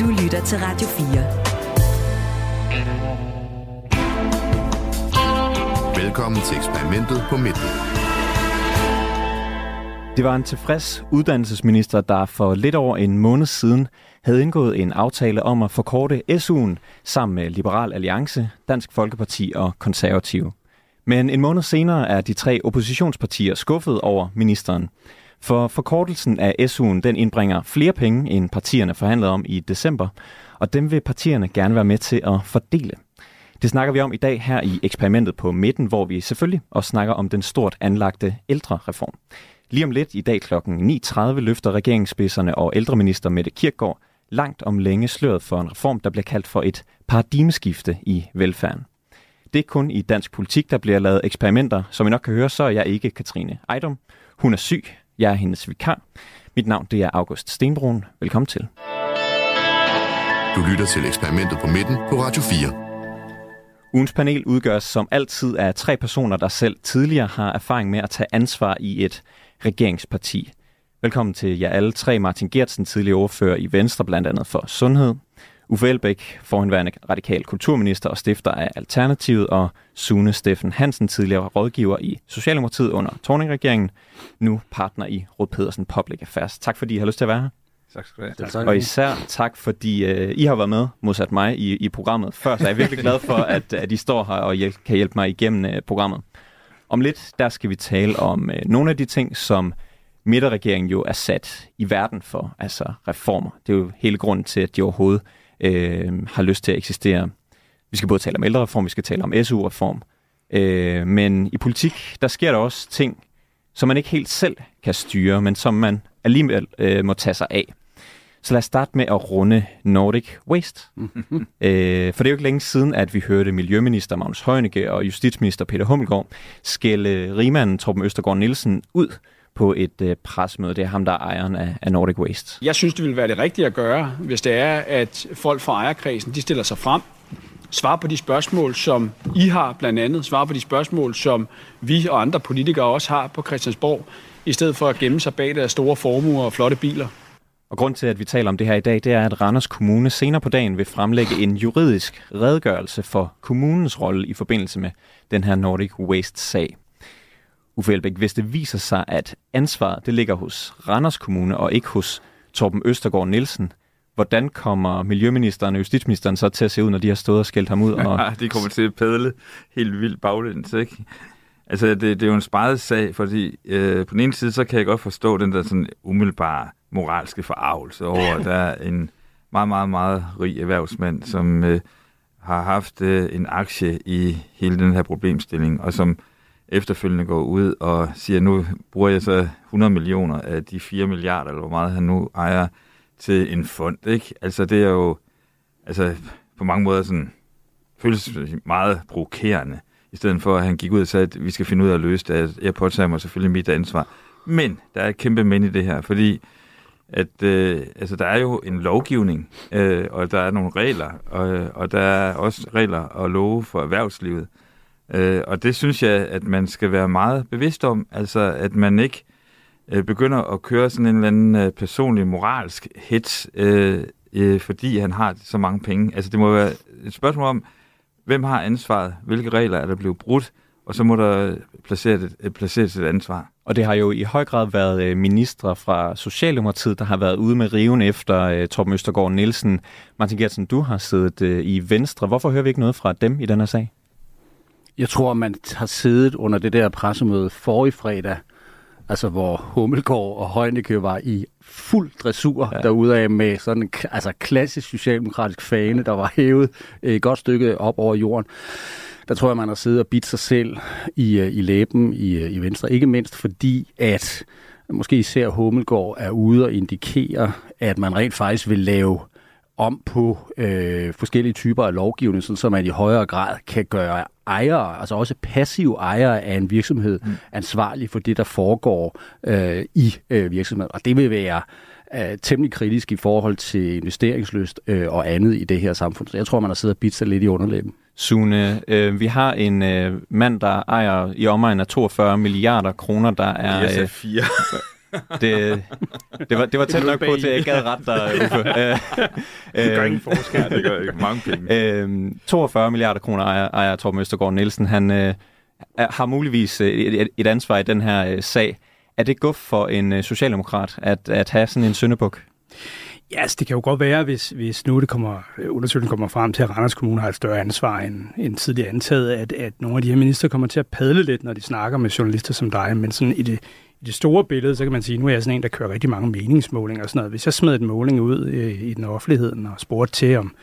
Du lytter til Radio 4. Velkommen til eksperimentet på midten. Det var en tilfreds uddannelsesminister, der for lidt over en måned siden havde indgået en aftale om at forkorte SU'en sammen med Liberal Alliance, Dansk Folkeparti og Konservative. Men en måned senere er de tre oppositionspartier skuffet over ministeren. For forkortelsen af SU'en den indbringer flere penge, end partierne forhandlede om i december, og dem vil partierne gerne være med til at fordele. Det snakker vi om i dag her i eksperimentet på midten, hvor vi selvfølgelig også snakker om den stort anlagte ældrereform. Lige om lidt i dag kl. 9.30 løfter regeringsspidserne og ældreminister Mette Kirkgaard langt om længe sløret for en reform, der bliver kaldt for et paradigmeskifte i velfærden. Det er kun i dansk politik, der bliver lavet eksperimenter. Som I nok kan høre, så er jeg ikke Katrine Ejdom. Hun er syg. Jeg er hendes vikar. Mit navn det er August Stenbrun. Velkommen til. Du lytter til eksperimentet på midten på Radio 4. Ugens panel udgøres som altid af tre personer, der selv tidligere har erfaring med at tage ansvar i et regeringsparti. Velkommen til jer alle tre. Martin Gertsen, tidligere ordfører i Venstre, blandt andet for Sundhed. Uffe Elbæk, forhenværende radikal kulturminister og stifter af Alternativet, og Sune Steffen Hansen, tidligere rådgiver i Socialdemokratiet under Torning-regeringen, nu partner i Rød Pedersen Public Affairs. Tak fordi I har lyst til at være her. Tak skal du have. Tak. Og især tak, fordi uh, I har været med, modsat mig, i, i programmet før, så jeg er virkelig glad for, at, at I står her og hjælp, kan hjælpe mig igennem uh, programmet. Om lidt, der skal vi tale om uh, nogle af de ting, som midterregeringen jo er sat i verden for, altså reformer. Det er jo hele grunden til, at de overhovedet øh, har lyst til at eksistere. Vi skal både tale om ældrereform, vi skal tale om SU-reform. Øh, men i politik, der sker der også ting, som man ikke helt selv kan styre, men som man alligevel øh, må tage sig af. Så lad os starte med at runde Nordic Waste. øh, for det er jo ikke længe siden, at vi hørte Miljøminister Magnus Heunicke og Justitsminister Peter Hummelgaard skælde rigmanden Torben Østergaard Nielsen ud på et øh, presmøde. Det er ham, der er ejeren af, af Nordic Waste. Jeg synes, det vil være det rigtige at gøre, hvis det er, at folk fra ejerkredsen de stiller sig frem, svarer på de spørgsmål, som I har blandt andet, svarer på de spørgsmål, som vi og andre politikere også har på Christiansborg, i stedet for at gemme sig bag deres store formuer og flotte biler. Og grund til, at vi taler om det her i dag, det er, at Randers Kommune senere på dagen vil fremlægge en juridisk redegørelse for kommunens rolle i forbindelse med den her Nordic Waste-sag. Uffe Elbæk, hvis det viser sig, at ansvaret det ligger hos Randers Kommune og ikke hos Torben Østergaard Nielsen, hvordan kommer Miljøministeren og Justitsministeren så til at se ud, når de har stået og skældt ham ud? Og... Ja, ah, de kommer til at padle helt vildt baglæns, ikke? Altså, det, det er jo en sparet sag, fordi øh, på den ene side, så kan jeg godt forstå den der sådan umiddelbare moralske forarvelse over, at der er en meget, meget, meget rig erhvervsmand, som øh, har haft øh, en aktie i hele den her problemstilling, og som efterfølgende går ud og siger, nu bruger jeg så 100 millioner af de 4 milliarder, eller hvor meget han nu ejer, til en fond, ikke? Altså, det er jo altså, på mange måder sådan, føles meget provokerende, i stedet for at han gik ud og sagde, at vi skal finde ud af at løse det. Altså, jeg påtager mig selvfølgelig mit ansvar. Men der er et kæmpe men i det her, fordi at øh, altså, der er jo en lovgivning, øh, og der er nogle regler, og, og der er også regler og love for erhvervslivet. Øh, og det synes jeg, at man skal være meget bevidst om, altså at man ikke øh, begynder at køre sådan en eller anden øh, personlig moralsk hits, øh, øh, fordi han har så mange penge. Altså det må være et spørgsmål om, hvem har ansvaret, hvilke regler er der blevet brudt, og så må der placeres et, øh, placeres et ansvar. Og det har jo i høj grad været øh, ministre fra Socialdemokratiet, der har været ude med riven efter uh, Torben Østergaard Nielsen. Martin Gertsen, du har siddet uh, i Venstre. Hvorfor hører vi ikke noget fra dem i den her sag? Jeg tror, man har siddet under det der pressemøde forrige fredag, altså hvor Hummelgaard og Højneke var i fuld dressur ja. derude af med sådan en altså klassisk socialdemokratisk fane, der var hævet et godt stykke op over jorden. Der tror jeg, man har siddet og bidt sig selv i, øh, i læben i, øh, i Venstre. Ikke mindst fordi, at måske især Hummelgaard er ude og indikere, at man rent faktisk vil lave om på øh, forskellige typer af lovgivning, sådan, så man i højere grad kan gøre ejere, altså også passive ejere af en virksomhed, mm. ansvarlige for det, der foregår øh, i øh, virksomheden. Og det vil være øh, temmelig kritisk i forhold til investeringsløst øh, og andet i det her samfund. Så jeg tror, man har siddet og bidt sig lidt i underlæben. Sune, øh, vi har en øh, mand, der ejer i omegn af 42 milliarder kroner, der er... Øh, fire. Det, det, var, det var tæt nok på, til at jeg ikke gad ret dig, Uffe. det gør ingen forskel. det gør ikke mange penge. Øh, 42 milliarder kroner ejer, ejer Torben Østergaard Nielsen. Han øh, har muligvis øh, et, et ansvar i den her øh, sag. Er det guf for en øh, socialdemokrat at, at have sådan en syndebuk? Ja, altså, det kan jo godt være, hvis, hvis nu det kommer, undersøgelsen kommer frem til, at Randers Kommune har et større ansvar end, end tidligere antaget, at, at nogle af de her minister kommer til at padle lidt, når de snakker med journalister som dig. Men sådan i det, i det store billede, så kan man sige, nu er jeg sådan en, der kører rigtig mange meningsmålinger og sådan noget. Hvis jeg smed et måling ud øh, i den offentligheden og spurgte til, om,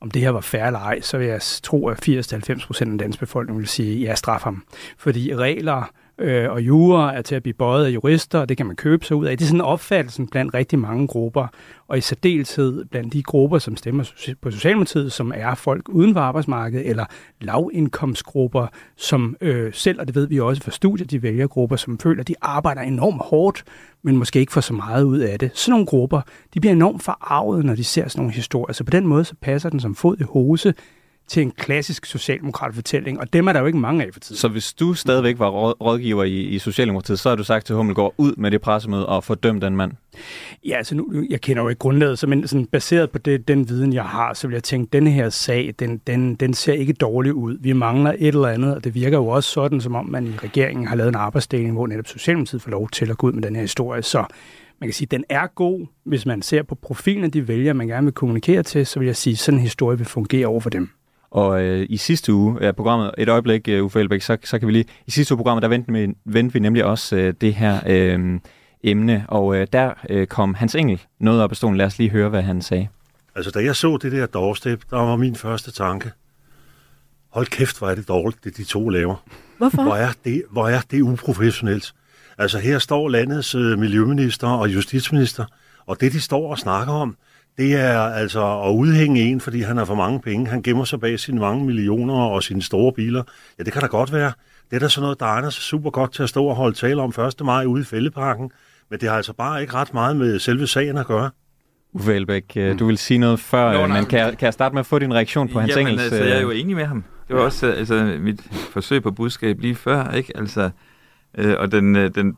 om det her var fair eller ej, så vil jeg tro, at 80-90 procent af den danske befolkning vil sige, ja, straf ham. Fordi regler øh, og jura er til at blive bøjet af jurister, og det kan man købe sig ud af. Det er sådan en opfattelse blandt rigtig mange grupper, og i særdeleshed blandt de grupper, som stemmer på Socialdemokratiet, som er folk uden for arbejdsmarkedet, eller lavindkomstgrupper, som øh, selv, og det ved vi også fra studiet, de vælger grupper, som føler, at de arbejder enormt hårdt, men måske ikke får så meget ud af det. Sådan nogle grupper, de bliver enormt forarvet, når de ser sådan nogle historier. Så på den måde, så passer den som fod i hose til en klassisk socialdemokrat fortælling, og dem er der jo ikke mange af for tiden. Så hvis du stadigvæk var rådgiver i, i Socialdemokratiet, så har du sagt til Hummelgaard, ud med det pressemøde og fordøm den mand? Ja, altså nu, jeg kender jo ikke grundlaget, så men sådan baseret på det, den viden, jeg har, så vil jeg tænke, denne her sag, den, den, den ser ikke dårlig ud. Vi mangler et eller andet, og det virker jo også sådan, som om man i regeringen har lavet en arbejdsdeling, hvor netop Socialdemokratiet får lov til at gå ud med den her historie. Så man kan sige, at den er god, hvis man ser på profilen af de vælgere, man gerne vil kommunikere til, så vil jeg sige, at sådan en historie vil fungere over for dem. Og øh, i sidste uge af programmet, et øjeblik, uh, Uffe Elbæk, så, så kan vi lige... I sidste uge programmet, der vendte vi, vendte vi nemlig også øh, det her øh, emne, og øh, der øh, kom Hans Engel noget op af stolen. Lad os lige høre, hvad han sagde. Altså, da jeg så det der doorstep, der var min første tanke. Hold kæft, hvor er det dårligt, det de to laver. Hvorfor? Hvor er det, hvor er det uprofessionelt. Altså, her står landets øh, miljøminister og justitsminister, og det, de står og snakker om, det er altså at udhænge en, fordi han har for mange penge. Han gemmer sig bag sine mange millioner og sine store biler. Ja, det kan da godt være. Det er da sådan noget, der egner sig super godt til at stå og holde tale om 1. maj ude i Fældeparken. Men det har altså bare ikke ret meget med selve sagen at gøre. Uffe Elbæk, øh, du vil sige noget før, Nå, men kan jeg, kan jeg starte med at få din reaktion på hans Jamen, engelsk? altså, jeg er jo enig med ham. Det var ja. også altså, mit forsøg på budskab lige før, ikke? Altså, øh, og den, den,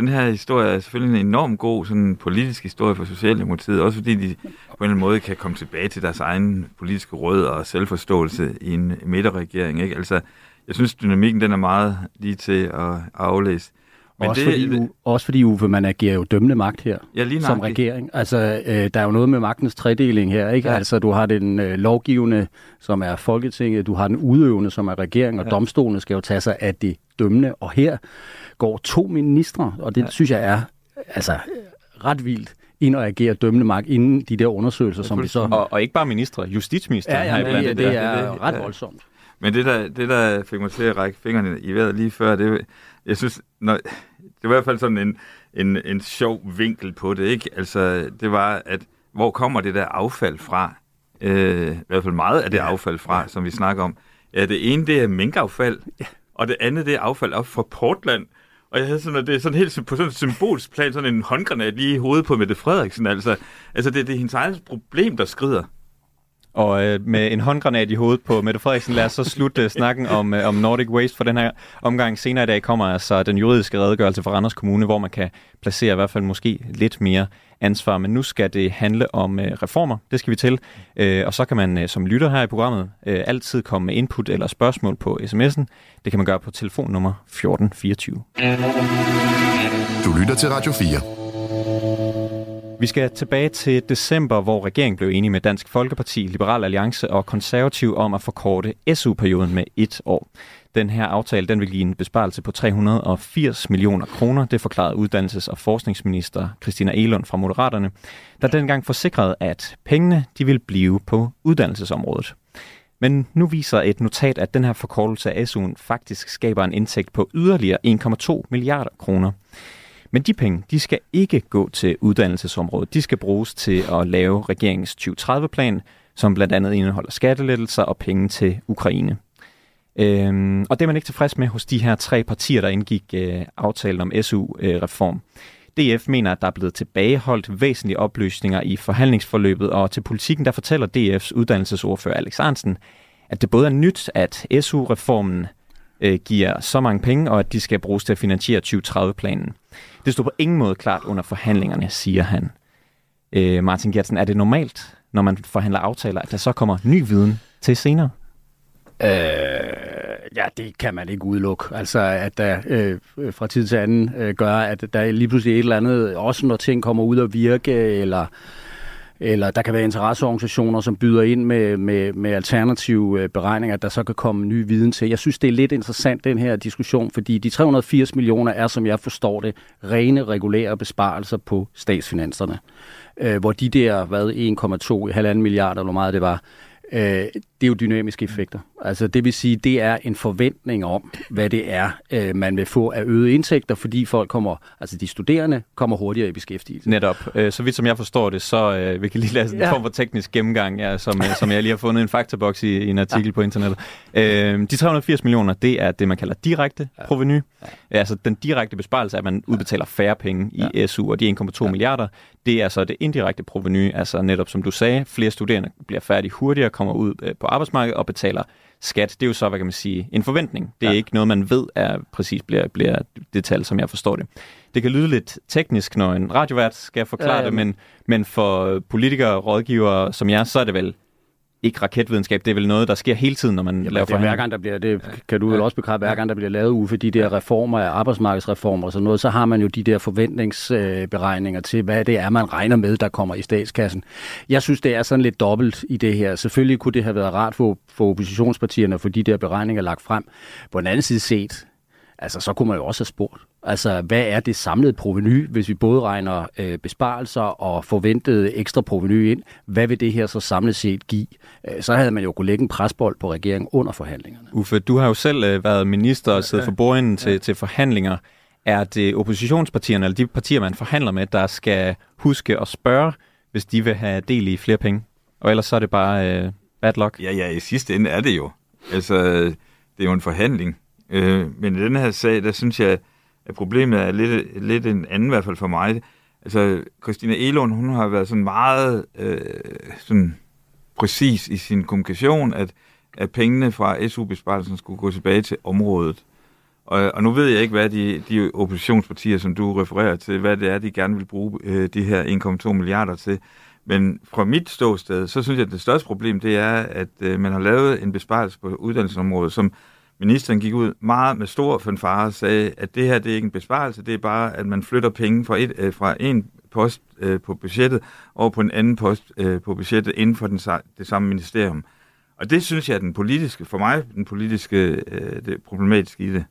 den her historie er selvfølgelig en enorm god sådan, politisk historie for Socialdemokratiet, også fordi de på en eller anden måde kan komme tilbage til deres egen politiske råd og selvforståelse i en midterregering. Ikke? Altså, jeg synes, dynamikken den er meget lige til at aflæse. Men også, det, fordi, det, også fordi, Uffe, man agerer jo dømmende magt her ja, lige som regering. Altså, øh, der er jo noget med magtens tredeling her, ikke? Ja. Altså, du har den øh, lovgivende, som er Folketinget, du har den udøvende, som er regering, og ja. domstolene skal jo tage sig af det dømmende. Og her går to ministre, og det ja. synes jeg er altså ret vildt ind og agere dømmende magt inden de der undersøgelser, som vi så... Og, og ikke bare ministre, justitsminister. Ja, ja, det, det, det er det, ret voldsomt. Men det der, det, der fik mig til at række fingrene i vejret lige før, det, jeg synes, når, det var i hvert fald sådan en, en, en sjov vinkel på det, ikke? Altså, det var, at hvor kommer det der affald fra? Øh, I hvert fald meget af det affald fra, som vi snakker om. Ja, det ene, det er minkaffald, og det andet, det er affald op fra Portland. Og jeg havde sådan, at det er sådan helt på sådan et symbolsk plan, sådan en håndgranat lige i hovedet på Mette Frederiksen. Altså, altså det, det er hendes eget problem, der skrider. Og øh, med en håndgranat i hovedet på Mette Frederiksen, lad os så slutte øh, snakken om, øh, om Nordic Waste for den her omgang. Senere i dag kommer altså den juridiske redegørelse for Randers Kommune, hvor man kan placere i hvert fald måske lidt mere ansvar. Men nu skal det handle om øh, reformer. Det skal vi til. Øh, og så kan man øh, som lytter her i programmet øh, altid komme med input eller spørgsmål på sms'en. Det kan man gøre på telefonnummer 1424. Du lytter til Radio 4. Vi skal tilbage til december, hvor regeringen blev enige med Dansk Folkeparti, Liberal Alliance og Konservativ om at forkorte SU-perioden med et år. Den her aftale den vil give en besparelse på 380 millioner kroner, det forklarede uddannelses- og forskningsminister Christina Elund fra Moderaterne, der dengang forsikrede, at pengene de vil blive på uddannelsesområdet. Men nu viser et notat, at den her forkortelse af SU'en faktisk skaber en indtægt på yderligere 1,2 milliarder kroner. Men de penge, de skal ikke gå til uddannelsesområdet. De skal bruges til at lave regeringens 2030-plan, som blandt andet indeholder skattelettelser og penge til Ukraine. Øhm, og det er man ikke tilfreds med hos de her tre partier, der indgik øh, aftalen om SU-reform. Øh, DF mener, at der er blevet tilbageholdt væsentlige opløsninger i forhandlingsforløbet, og til politikken der fortæller DF's uddannelsesordfører Alex Arnsen, at det både er nyt, at SU-reformen øh, giver så mange penge, og at de skal bruges til at finansiere 2030-planen. Det stod på ingen måde klart under forhandlingerne, siger han. Øh, Martin Gertsen, er det normalt, når man forhandler aftaler, at der så kommer ny viden til senere? Øh, ja, det kan man ikke udelukke. Altså, at der øh, fra tid til anden øh, gør, at der lige pludselig et eller andet, også når ting kommer ud at virke, eller eller der kan være interesseorganisationer, som byder ind med, med, med alternative øh, beregninger, at der så kan komme ny viden til. Jeg synes, det er lidt interessant, den her diskussion, fordi de 380 millioner er, som jeg forstår det, rene regulære besparelser på statsfinanserne. Øh, hvor de der, hvad, 1,2, 1,5 milliarder, eller hvor meget det var, øh, det er jo dynamiske effekter. Altså det vil sige, det er en forventning om, hvad det er, øh, man vil få af øgede indtægter, fordi folk kommer, altså de studerende kommer hurtigere i beskæftigelse. Netop. Øh, så vidt som jeg forstår det, så øh, vi kan lige lade en ja. form for teknisk gennemgang, ja, som, øh, som jeg lige har fundet en faktaboks i, i en artikel ja. på internettet. Øh, de 380 millioner, det er det, man kalder direkte ja. proveny. Ja. Altså den direkte besparelse er, at man udbetaler færre penge i ja. SU, og de 1,2 ja. milliarder, det er så det indirekte proveny, altså netop som du sagde, flere studerende bliver færdige hurtigere, kommer ud øh, på arbejdsmarkedet og betaler skat, det er jo så, hvad kan man sige, en forventning. Det er ja. ikke noget, man ved er præcis bliver, bliver det tal, som jeg forstår det. Det kan lyde lidt teknisk, når en radiovært skal forklare ja, ja. det, men, men for politikere og rådgivere som jeg, så er det vel ikke raketvidenskab, det er vel noget, der sker hele tiden, når man Jamen, laver det hver gang, der bliver, det kan du vel også bekræfte, hver gang der bliver lavet for de der reformer, arbejdsmarkedsreformer og sådan noget, så har man jo de der forventningsberegninger til, hvad det er, man regner med, der kommer i statskassen. Jeg synes, det er sådan lidt dobbelt i det her. Selvfølgelig kunne det have været rart for, for oppositionspartierne at få de der beregninger lagt frem. På den anden side set, altså så kunne man jo også have spurgt. Altså, hvad er det samlede proveny, hvis vi både regner øh, besparelser og forventet ekstra proveny ind? Hvad vil det her så samlet set give? Øh, så havde man jo kunne lægge en presbold på regeringen under forhandlingerne. Uffe, du har jo selv øh, været minister og siddet ja, for bordenden til, ja. til forhandlinger. Er det oppositionspartierne, eller de partier, man forhandler med, der skal huske at spørge, hvis de vil have del i flere penge? Og ellers så er det bare øh, bad luck? Ja, ja, i sidste ende er det jo. Altså, det er jo en forhandling. Øh, men i den her sag, der synes jeg, at problemet er lidt, lidt en anden, i hvert fald for mig. Altså, Christina Elon, hun har været sådan meget øh, sådan præcis i sin kommunikation, at, at pengene fra SU-besparelsen skulle gå tilbage til området. Og, og nu ved jeg ikke, hvad de, de oppositionspartier, som du refererer til, hvad det er, de gerne vil bruge øh, de her 1,2 milliarder til. Men fra mit ståsted, så synes jeg, at det største problem, det er, at øh, man har lavet en besparelse på uddannelsesområdet, som ministeren gik ud meget med stor fanfare og sagde, at det her det er ikke en besparelse, det er bare, at man flytter penge fra, et, øh, fra en post øh, på budgettet over på en anden post øh, på budgettet inden for den, det samme ministerium. Og det synes jeg er den politiske, for mig den politiske øh, det problematiske i det.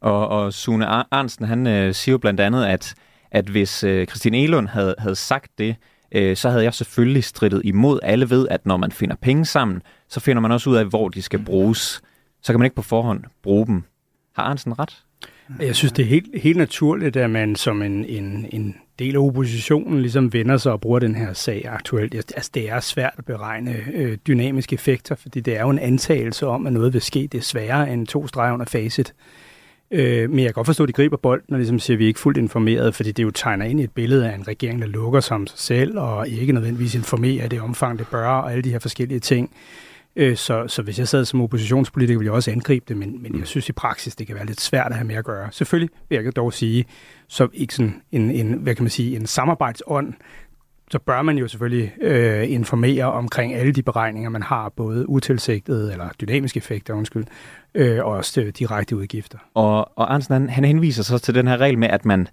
Og, og Sune Arnsen, han øh, siger jo blandt andet, at, at hvis øh, Christine Elund havde, havde sagt det, øh, så havde jeg selvfølgelig strittet imod. Alle ved, at når man finder penge sammen, så finder man også ud af, hvor de skal bruges så kan man ikke på forhånd bruge dem. Har Arnsen ret? Jeg synes, det er helt, helt naturligt, at man som en, en, en del af oppositionen ligesom vender sig og bruger den her sag aktuelt. Altså, det er svært at beregne øh, dynamiske effekter, fordi det er jo en antagelse om, at noget vil ske. Det er sværere end to streger under facit. Øh, men jeg kan godt forstå, at de griber bolden og ligesom siger, at vi er ikke fuldt informeret, fordi det jo tegner ind i et billede af en regering, der lukker sig om sig selv og ikke nødvendigvis informerer i det omfang, det bør, og alle de her forskellige ting. Øh, så, så hvis jeg sad som oppositionspolitiker, ville jeg også angribe det, men, men jeg synes i praksis, det kan være lidt svært at have med at gøre. Selvfølgelig vil jeg dog sige, så ikke sådan en, en hvad kan man sige, en samarbejdsånd, så bør man jo selvfølgelig øh, informere omkring alle de beregninger, man har, både utilsigtede eller dynamiske effekter, undskyld, øh, og også direkte udgifter. Og, og Arnsen, han, han henviser så til den her regel med, at man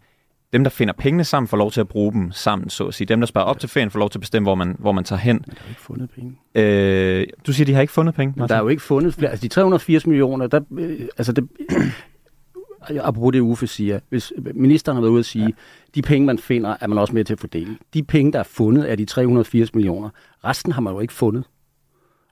dem, der finder pengene sammen, får lov til at bruge dem sammen, så at sige. Dem, der sparer op til ferien, får lov til at bestemme, hvor man, hvor man tager hen. Men der er jo ikke fundet penge. Øh, du siger, de har ikke fundet penge, Martin? Der er jo ikke fundet flere. Altså, de 380 millioner, der, øh, altså det, apropos det Uffe siger, hvis ministeren har været ude at sige, ja. de penge, man finder, er man også med til at fordele. De penge, der er fundet, er de 380 millioner. Resten har man jo ikke fundet.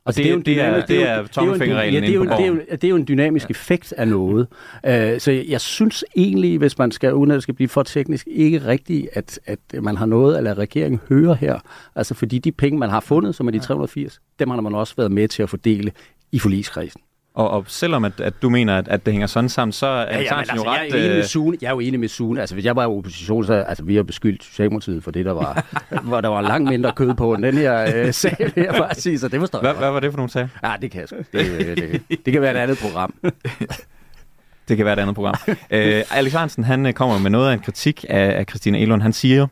Og det, det, er jo det, er, det er tommelfingerreglen ja, det, er jo, det, er jo, det er jo en dynamisk ja. effekt af noget. Uh, så jeg, jeg synes egentlig, hvis man skal, uden at det skal blive for teknisk, ikke rigtigt, at, at man har noget at lade regeringen høre her. Altså fordi de penge, man har fundet, som er de 380, dem har man også været med til at fordele i forligskredsen. Og, og selvom at, at du mener, at, at det hænger sådan sammen, så er ja, ja, altså, jo ret... Jeg er, enig med øh, Sune, jeg er jo enig med Sune. Altså, hvis jeg var i opposition, så altså, vi har beskyldt Socialdemokratiet for det, der var, hvor der var langt mindre kød på end den her øh, sag, vil jeg bare sige. Så det forstår hvad, jeg. Hvad var det for nogle sager? Ja, det kan jeg sgu. Det, det, det, det kan være et andet program. Det kan være et andet program. øh, Alex Hansen, han øh, kommer med noget af en kritik af, af Christina Elund. Han siger,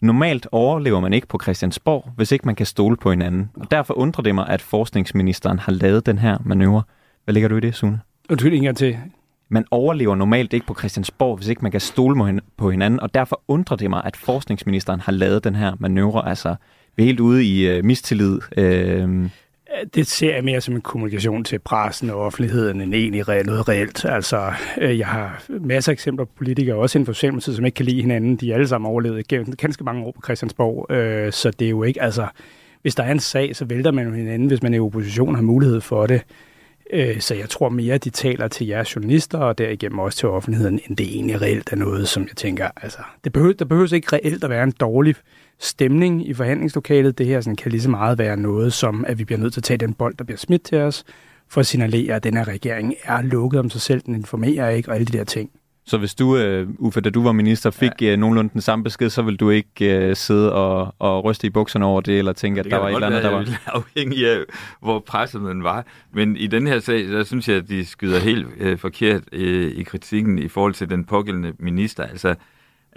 normalt overlever man ikke på Christiansborg, hvis ikke man kan stole på hinanden. Og derfor undrer det mig, at forskningsministeren har lavet den her manøvre. Hvad ligger du i det, Sune? Undskyld en gang til. Man overlever normalt ikke på Christiansborg, hvis ikke man kan stole på hinanden, og derfor undrer det mig, at forskningsministeren har lavet den her manøvre. Altså, vi er helt ude i øh, mistillid. Øh, det ser jeg mere som en kommunikation til pressen og offentligheden end egentlig reelt, noget reelt. Altså, øh, jeg har masser af eksempler på politikere, også inden for Socialdemokratiet, som ikke kan lide hinanden. De er alle sammen overlevet gennem ganske mange år på Christiansborg, øh, så det er jo ikke, altså, hvis der er en sag, så vælter man jo hinanden, hvis man i opposition har mulighed for det. Øh, så jeg tror mere, at de taler til jeres journalister, og derigennem også til offentligheden, end det egentlig reelt er noget, som jeg tænker, altså, det behøver, der behøver ikke reelt at være en dårlig stemning i forhandlingslokalet. Det her sådan, kan lige så meget være noget, som at vi bliver nødt til at tage den bold, der bliver smidt til os, for at signalere, at den her regering er lukket om sig selv, den informerer ikke, og alle de der ting. Så hvis du, uh, Uffe, da du var minister, fik ja. uh, nogenlunde den samme besked, så ville du ikke uh, sidde og, og ryste i bukserne over det, eller tænke, det at der var et eller andet, der var... afhængig af, hvor presset man var. Men i den her sag, der synes jeg, at de skyder helt uh, forkert uh, i kritikken i forhold til den pågældende minister. Altså,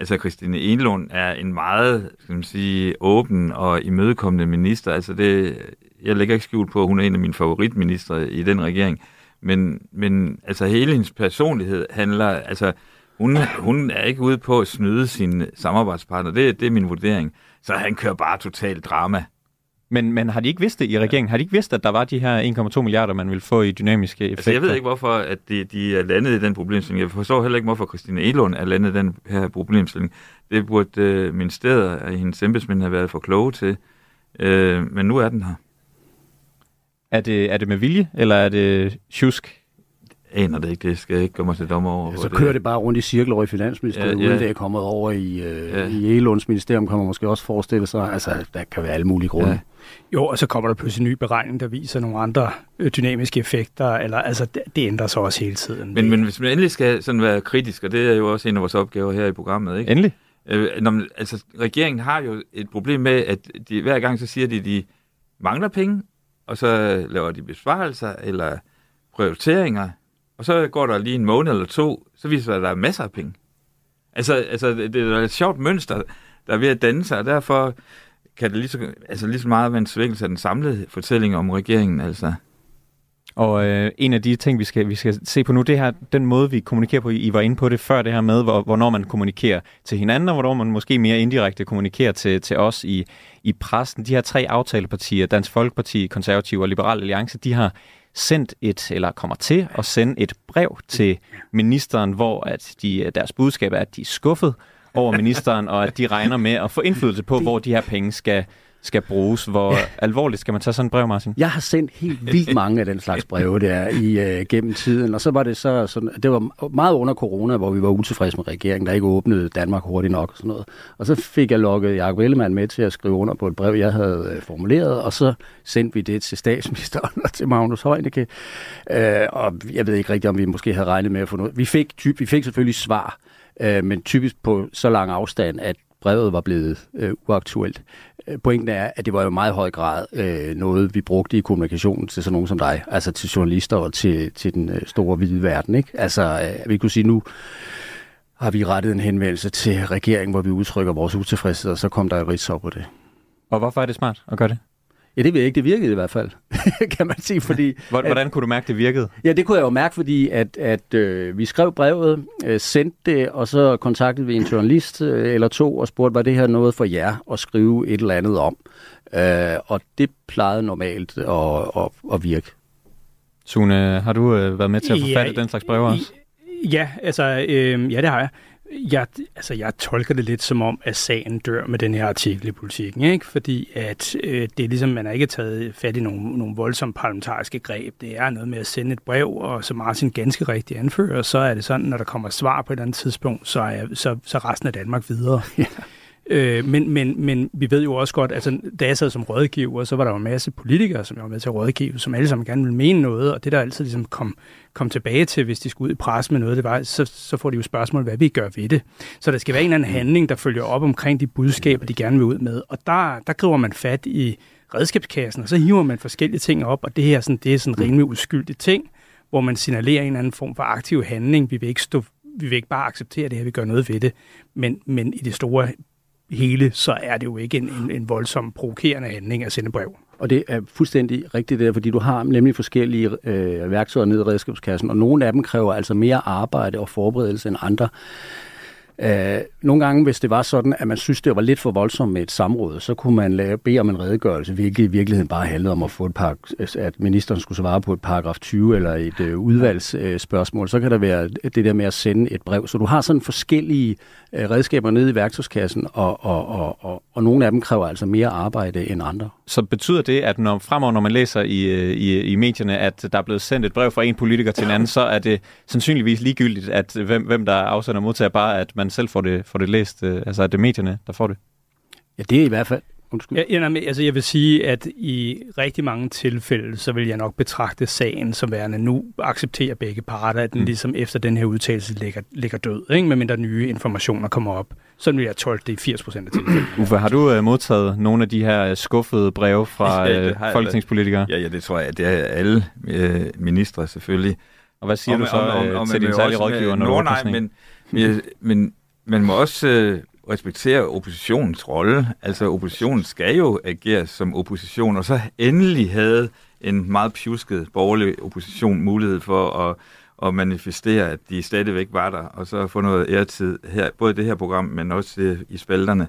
Altså, Christine Enlund er en meget, skal man sige, åben og imødekommende minister. Altså, det, jeg lægger ikke skjult på, at hun er en af mine favoritministre i den regering. Men, men altså, hele hendes personlighed handler, altså, hun, hun er ikke ude på at snyde sine samarbejdspartner. Det, det er min vurdering. Så han kører bare totalt drama. Men, men har de ikke vidst det i regeringen? Har de ikke vidst, at der var de her 1,2 milliarder, man ville få i dynamiske effekter? Altså, jeg ved ikke, hvorfor at de, de er landet i den problemstilling. Jeg forstår heller ikke, hvorfor Christine Elund er landet i den her problemstilling. Det burde øh, ministeriet og hendes embedsmænd have været for kloge til. Øh, men nu er den her. Er det, er det med vilje, eller er det tjusk? aner det ikke, det skal jeg ikke komme til dommer over. Ja, så kører det... det bare rundt i cirkel over i Finansministeriet, ja, ja. uden det er kommet over i, øh, ja. i Elunds ministerium, kan man måske også forestille sig. Altså, der kan være alle mulige grunde. Ja. Jo, og så kommer der pludselig en ny beregning, der viser nogle andre øh, dynamiske effekter, eller altså, det, det ændrer sig også hele tiden. Men, men hvis man endelig skal sådan være kritisk, og det er jo også en af vores opgaver her i programmet, ikke? Endelig? Øh, når man, altså, regeringen har jo et problem med, at de, hver gang så siger de, at de mangler penge, og så laver de besvarelser eller prioriteringer, og så går der lige en måned eller to, så viser det, at der er masser af penge. Altså, altså det, det er et sjovt mønster, der er ved at danne sig, og derfor kan det lige så, altså lige så meget være en svækkelse af den samlede fortælling om regeringen. Altså. Og øh, en af de ting, vi skal, vi skal se på nu, det her, den måde, vi kommunikerer på, I var inde på det før det her med, hvor, hvornår man kommunikerer til hinanden, og hvornår man måske mere indirekte kommunikerer til, til os i, i pressen. De her tre aftalepartier, Dansk Folkeparti, Konservative og Liberal Alliance, de har sendt et, eller kommer til at sende et brev til ministeren, hvor at de, deres budskab er, at de er skuffet over ministeren, og at de regner med at få indflydelse på, hvor de her penge skal, skal bruges. Hvor ja. alvorligt skal man tage sådan et brev, Martin? Jeg har sendt helt vildt mange af den slags breve der i uh, gennem tiden, og så var det så sådan, det var meget under corona, hvor vi var utilfredse med regeringen, der ikke åbnede Danmark hurtigt nok og sådan noget. Og så fik jeg lukket Jacob Ellemann med til at skrive under på et brev, jeg havde uh, formuleret, og så sendte vi det til statsministeren og til Magnus Heunicke. Uh, og jeg ved ikke rigtigt, om vi måske havde regnet med at få noget. Vi fik, typ, vi fik selvfølgelig svar, uh, men typisk på så lang afstand, at brevet var blevet øh, uaktuelt. Øh, pointen er, at det var jo meget høj grad øh, noget, vi brugte i kommunikationen til sådan nogen som dig, altså til journalister og til, til den øh, store hvide verden. Ikke? Altså, øh, vi kunne sige, nu har vi rettet en henvendelse til regeringen, hvor vi udtrykker vores utilfredshed, og så kom der et rigs op på det. Og hvorfor er det smart at gøre det? Ja, det ved jeg ikke. Det virkede i hvert fald, kan man sige. Fordi, Hvordan at, kunne du mærke, det virkede? Ja, det kunne jeg jo mærke, fordi at, at øh, vi skrev brevet, øh, sendte det, og så kontaktede vi en journalist øh, eller to og spurgte, var det her noget for jer at skrive et eller andet om? Øh, og det plejede normalt at, at, at virke. Sune, har du øh, været med til at forfatte ja, den slags breve også? Ja, altså, øh, ja, det har jeg. Jeg, altså, jeg tolker det lidt som om, at sagen dør med den her artikel i politikken, ikke? fordi at øh, det er ligesom, man har ikke taget fat i nogle, nogle voldsomme parlamentariske greb. Det er noget med at sende et brev, og som Martin ganske rigtigt anfører, så er det sådan, når der kommer svar på et eller andet tidspunkt, så er så, så resten af Danmark videre. Ja. Øh, men, men, men vi ved jo også godt, altså da jeg sad som rådgiver, så var der jo en masse politikere, som jeg var med til at rådgive, som alle sammen gerne ville mene noget, og det der altid ligesom kom, kom tilbage til, hvis de skulle ud i pres med noget, det var, så, så får de jo spørgsmål, hvad vi gør ved det. Så der skal være en eller anden handling, der følger op omkring de budskaber, de gerne vil ud med. Og der, der griber man fat i redskabskassen, og så hiver man forskellige ting op, og det her sådan, det er sådan en rimelig uskyldig ting, hvor man signalerer en eller anden form for aktiv handling. Vi vil ikke, stå, vi vil ikke bare acceptere det her, vi gør noget ved det. Men, men i det store hele, så er det jo ikke en, en, en voldsom provokerende handling at sende brev. Og det er fuldstændig rigtigt der, fordi du har nemlig forskellige øh, værktøjer nede i redskabskassen, og nogle af dem kræver altså mere arbejde og forberedelse end andre. Øh, nogle gange, hvis det var sådan, at man synes, det var lidt for voldsomt med et samråd, så kunne man lave, bede om en redegørelse, hvilket i virkeligheden bare handlede om at få et par, at ministeren skulle svare på et paragraf 20 eller et øh, udvalgsspørgsmål. Øh, så kan der være det der med at sende et brev. Så du har sådan forskellige øh, redskaber nede i værktøjskassen, og, og, og, og, og nogle af dem kræver altså mere arbejde end andre. Så betyder det, at når, fremover, når man læser i, øh, i, i medierne, at der er blevet sendt et brev fra en politiker til en anden, så er det sandsynligvis ligegyldigt, at hvem, hvem der afsender og modtager, bare at man selv får det, får det læst, øh, altså at det er medierne, der får det? Ja, det er i hvert fald Undskyld. Ja, ja, nej, altså jeg vil sige, at i rigtig mange tilfælde, så vil jeg nok betragte sagen som værende, nu accepterer begge parter, at den mm. ligesom efter den her udtalelse ligger, ligger død, ikke? medmindre nye informationer kommer op. Sådan vil jeg tolke det i 80 procent af tilfælde. Uffe, har du uh, modtaget nogle af de her skuffede breve fra ja, uh, folketingspolitikere? Ja, ja, det tror jeg, det er alle uh, ministre selvfølgelig. Og hvad siger om, du så om, om, om, til din særlige rådgiver? Når Nå, nej, men, men, men man må også øh, respektere oppositionens rolle. Altså oppositionen skal jo agere som opposition, og så endelig havde en meget pjusket borgerlig opposition mulighed for at, at manifestere, at de stadigvæk var der, og så få noget æretid her, både i det her program, men også i spalterne.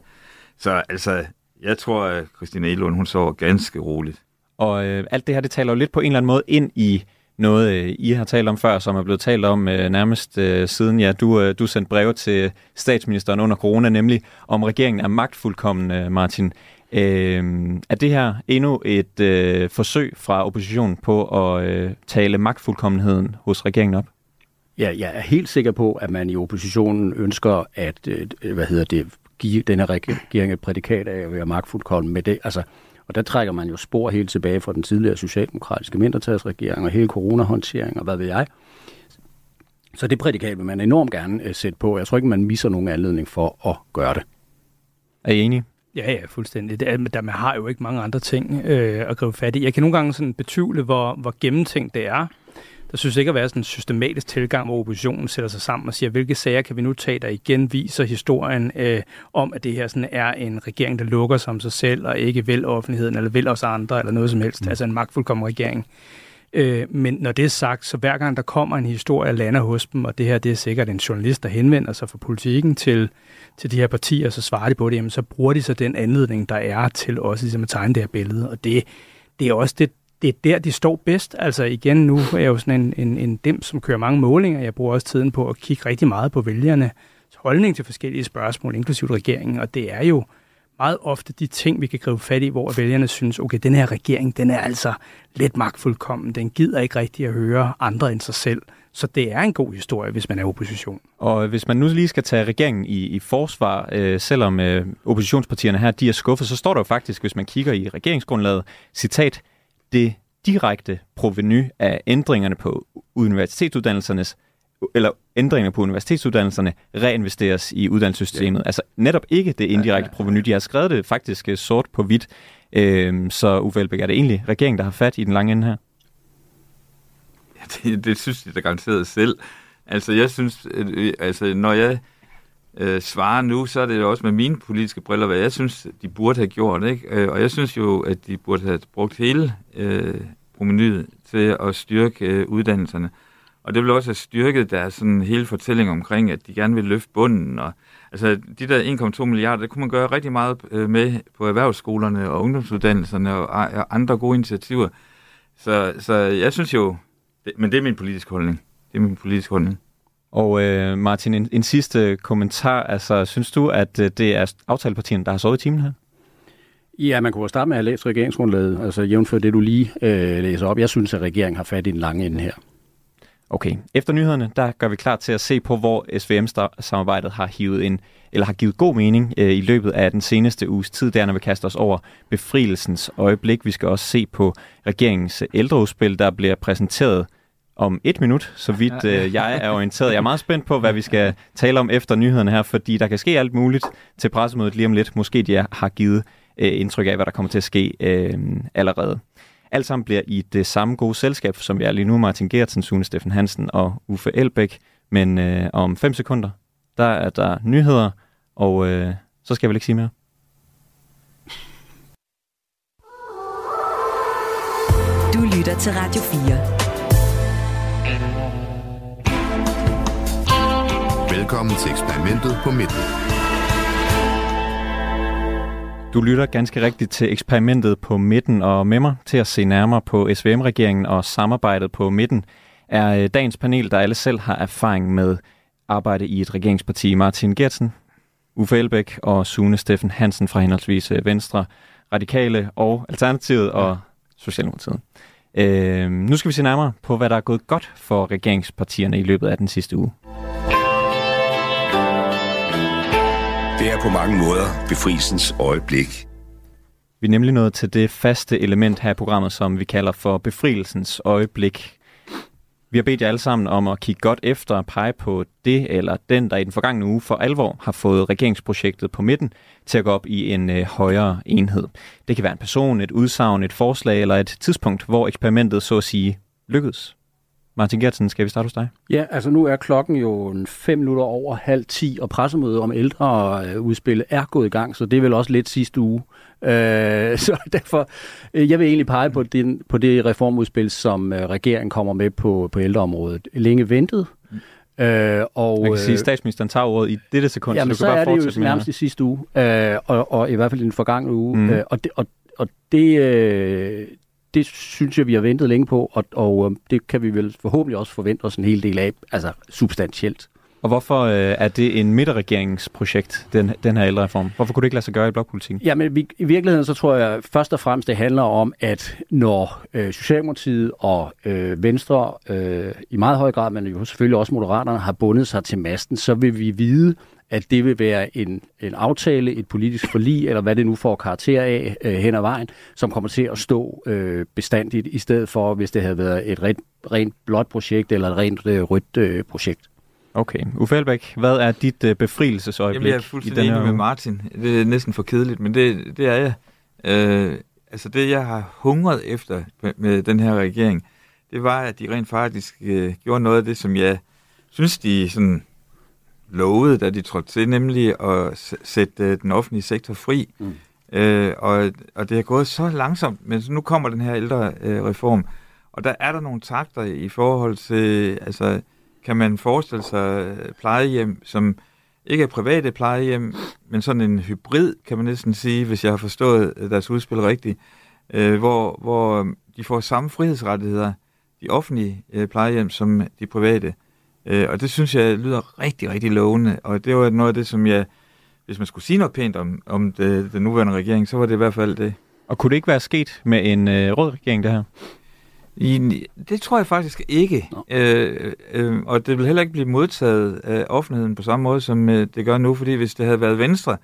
Så altså, jeg tror, at Christina Elund, hun så ganske roligt. Og øh, alt det her, det taler jo lidt på en eller anden måde ind i noget, øh, I har talt om før, som er blevet talt om øh, nærmest øh, siden ja, du, øh, du sendte breve til statsministeren under corona, nemlig om regeringen er magtfuldkommen, øh, Martin. Øh, er det her endnu et øh, forsøg fra oppositionen på at øh, tale magtfuldkommenheden hos regeringen op? Ja, jeg er helt sikker på, at man i oppositionen ønsker at øh, hvad hedder det, give denne regering et prædikat af at være magtfuldkommen med det. Altså, og der trækker man jo spor helt tilbage fra den tidligere socialdemokratiske mindretalsregering og hele coronahåndtering og hvad ved jeg. Så det prædikat vil man enormt gerne uh, sætte på. Jeg tror ikke, man misser nogen anledning for at gøre det. Er I enige? Ja, ja, fuldstændig. Det er, der, man har jo ikke mange andre ting øh, at gribe fat i. Jeg kan nogle gange sådan betvivle, hvor, hvor gennemtænkt det er. Der synes ikke at være sådan en systematisk tilgang, hvor oppositionen sætter sig sammen og siger, hvilke sager kan vi nu tage, der igen viser historien øh, om, at det her sådan er en regering, der lukker sig om sig selv og ikke vil offentligheden eller vil os andre eller noget som helst. Mm. Altså en magtfuldkommen regering. Øh, men når det er sagt, så hver gang der kommer en historie, lander hos dem, og det her det er sikkert en journalist, der henvender sig fra politikken til, til de her partier, så svarer de på det, jamen, så bruger de så den anledning, der er til også ligesom at tegne det her billede. Og det, det er også det, det er der, de står bedst. Altså igen, nu er jeg jo sådan en, en, en dem, som kører mange målinger. Jeg bruger også tiden på at kigge rigtig meget på vælgerne holdning til forskellige spørgsmål, inklusive regeringen, og det er jo meget ofte de ting, vi kan gribe fat i, hvor vælgerne synes, okay, den her regering, den er altså lidt magtfuldkommen, den gider ikke rigtig at høre andre end sig selv. Så det er en god historie, hvis man er opposition. Og hvis man nu lige skal tage regeringen i, i forsvar, øh, selvom øh, oppositionspartierne her de er skuffet, så står der jo faktisk, hvis man kigger i regeringsgrundlaget, citat, det direkte proveny af ændringerne på universitetsuddannelsernes eller ændringer på universitetsuddannelserne reinvesteres i uddannelsessystemet. Ja. Altså netop ikke det indirekte ja, ja, proveny. De har skrevet det faktisk øh, sort på hvidt. Øhm, så Uffe Elbæk, er det egentlig regeringen, der har fat i den lange ende her? Ja, det, det synes jeg da garanteret selv. Altså jeg synes, øh, altså når jeg øh, svarer nu, så er det jo også med mine politiske briller, hvad jeg synes, de burde have gjort. Ikke? Øh, og jeg synes jo, at de burde have brugt hele øh, promenyet til at styrke øh, uddannelserne. Og det vil også have styrket deres sådan hele fortælling omkring, at de gerne vil løfte bunden. Og, altså de der 1,2 milliarder, det kunne man gøre rigtig meget øh, med på erhvervsskolerne og ungdomsuddannelserne og, og andre gode initiativer. Så, så jeg synes jo, det, men det er min politiske holdning. Det er min politiske holdning. Og øh, Martin, en, en sidste kommentar. Altså, synes du, at øh, det er aftalepartierne, der har sovet i timen her? Ja, man kunne starte med at have læst regeringsgrundlaget, altså jævnfør det, du lige øh, læser op. Jeg synes, at regeringen har fat i den lange ende her. Okay. Efter nyhederne, der gør vi klar til at se på, hvor SVM-samarbejdet har hivet en, eller har givet god mening øh, i løbet af den seneste uges tid, der når vi kaster os over befrielsens øjeblik. Vi skal også se på regeringens ældreudspil, der bliver præsenteret om et minut, så vidt øh, jeg er orienteret. Jeg er meget spændt på, hvad vi skal tale om efter nyhederne her, fordi der kan ske alt muligt til pressemødet lige om lidt. Måske de har givet øh, indtryk af, hvad der kommer til at ske øh, allerede. Alt sammen bliver i det samme gode selskab, som vi er lige nu, Martin Gertsen, Sune Steffen Hansen og Uffe Elbæk. Men øh, om 5 sekunder, der er der nyheder, og øh, så skal jeg vel ikke sige mere. Du lytter til Radio 4. Velkommen til eksperimentet på midten. Du lytter ganske rigtigt til eksperimentet på midten, og med mig til at se nærmere på SVM-regeringen og samarbejdet på midten er øh, dagens panel, der alle selv har erfaring med arbejde i et regeringsparti. Martin Gertsen, Uffe Elbæk og Sune Steffen Hansen fra henholdsvis øh, Venstre, Radikale og Alternativet og Socialdemokratiet. Øh, nu skal vi se nærmere på, hvad der er gået godt for regeringspartierne i løbet af den sidste uge. På mange måder befrielsens øjeblik. Vi er nemlig nået til det faste element her i programmet, som vi kalder for befrielsens øjeblik. Vi har bedt jer alle sammen om at kigge godt efter og pege på det eller den, der i den forgangne uge for alvor har fået regeringsprojektet på midten til at gå op i en øh, højere enhed. Det kan være en person, et udsagn, et forslag eller et tidspunkt, hvor eksperimentet så at sige lykkedes. Martin Gertsen, skal vi starte hos dig? Ja, altså nu er klokken jo fem minutter over halv ti, og pressemødet om ældre øh, er gået i gang, så det er vel også lidt sidste uge. Øh, så derfor, øh, jeg vil egentlig pege på, den, på det reformudspil, som øh, regeringen kommer med på, på ældreområdet. Længe ventet. Mm. Øh, og, Man kan sige, at statsministeren tager ordet i dette sekund, jamen, så, du kan så bare er det jo nærmest i sidste uge, øh, og, og i hvert fald i den forgangne uge. Mm. Øh, og det, og, og det, øh, det synes jeg, vi har ventet længe på, og, og det kan vi vel forhåbentlig også forvente os en hel del af, altså substantielt. Og hvorfor øh, er det en midterregeringsprojekt, den, den her ældrereform? Hvorfor kunne det ikke lade sig gøre i blokpolitikken? Jamen, vi, i virkeligheden så tror jeg først og fremmest, det handler om, at når øh, Socialdemokratiet og øh, Venstre øh, i meget høj grad, men jo selvfølgelig også Moderaterne, har bundet sig til masten, så vil vi vide, at det vil være en, en aftale, et politisk forlig, eller hvad det nu får karakter af øh, hen ad vejen, som kommer til at stå øh, bestandigt, i stedet for, hvis det havde været et rent, rent blåt projekt eller et rent øh, rødt øh, projekt. Okay. Uffe Elbæk, hvad er dit øh, befrielsesøjeblik Jamen, jeg er fuldstændig enig med Martin. Det er næsten for kedeligt, men det, det er jeg. Øh, altså det, jeg har hungret efter med, med den her regering, det var, at de rent faktisk øh, gjorde noget af det, som jeg synes, de sådan lovede, da de trådte til, nemlig at sætte øh, den offentlige sektor fri. Mm. Øh, og, og det er gået så langsomt, men nu kommer den her ældre øh, reform, og der er der nogle takter i forhold til, altså, kan man forestille sig plejehjem, som ikke er private plejehjem, men sådan en hybrid, kan man næsten sige, hvis jeg har forstået deres udspil rigtigt, øh, hvor, hvor de får samme frihedsrettigheder, de offentlige øh, plejehjem, som de private. Øh, og det synes jeg lyder rigtig, rigtig lovende, og det var noget af det, som jeg, hvis man skulle sige noget pænt om, om det, den nuværende regering, så var det i hvert fald det. Og kunne det ikke være sket med en øh, rød regering, det her? I, det tror jeg faktisk ikke. Øh, øh, og det vil heller ikke blive modtaget af offentligheden på samme måde, som øh, det gør nu, fordi hvis det havde været Venstre,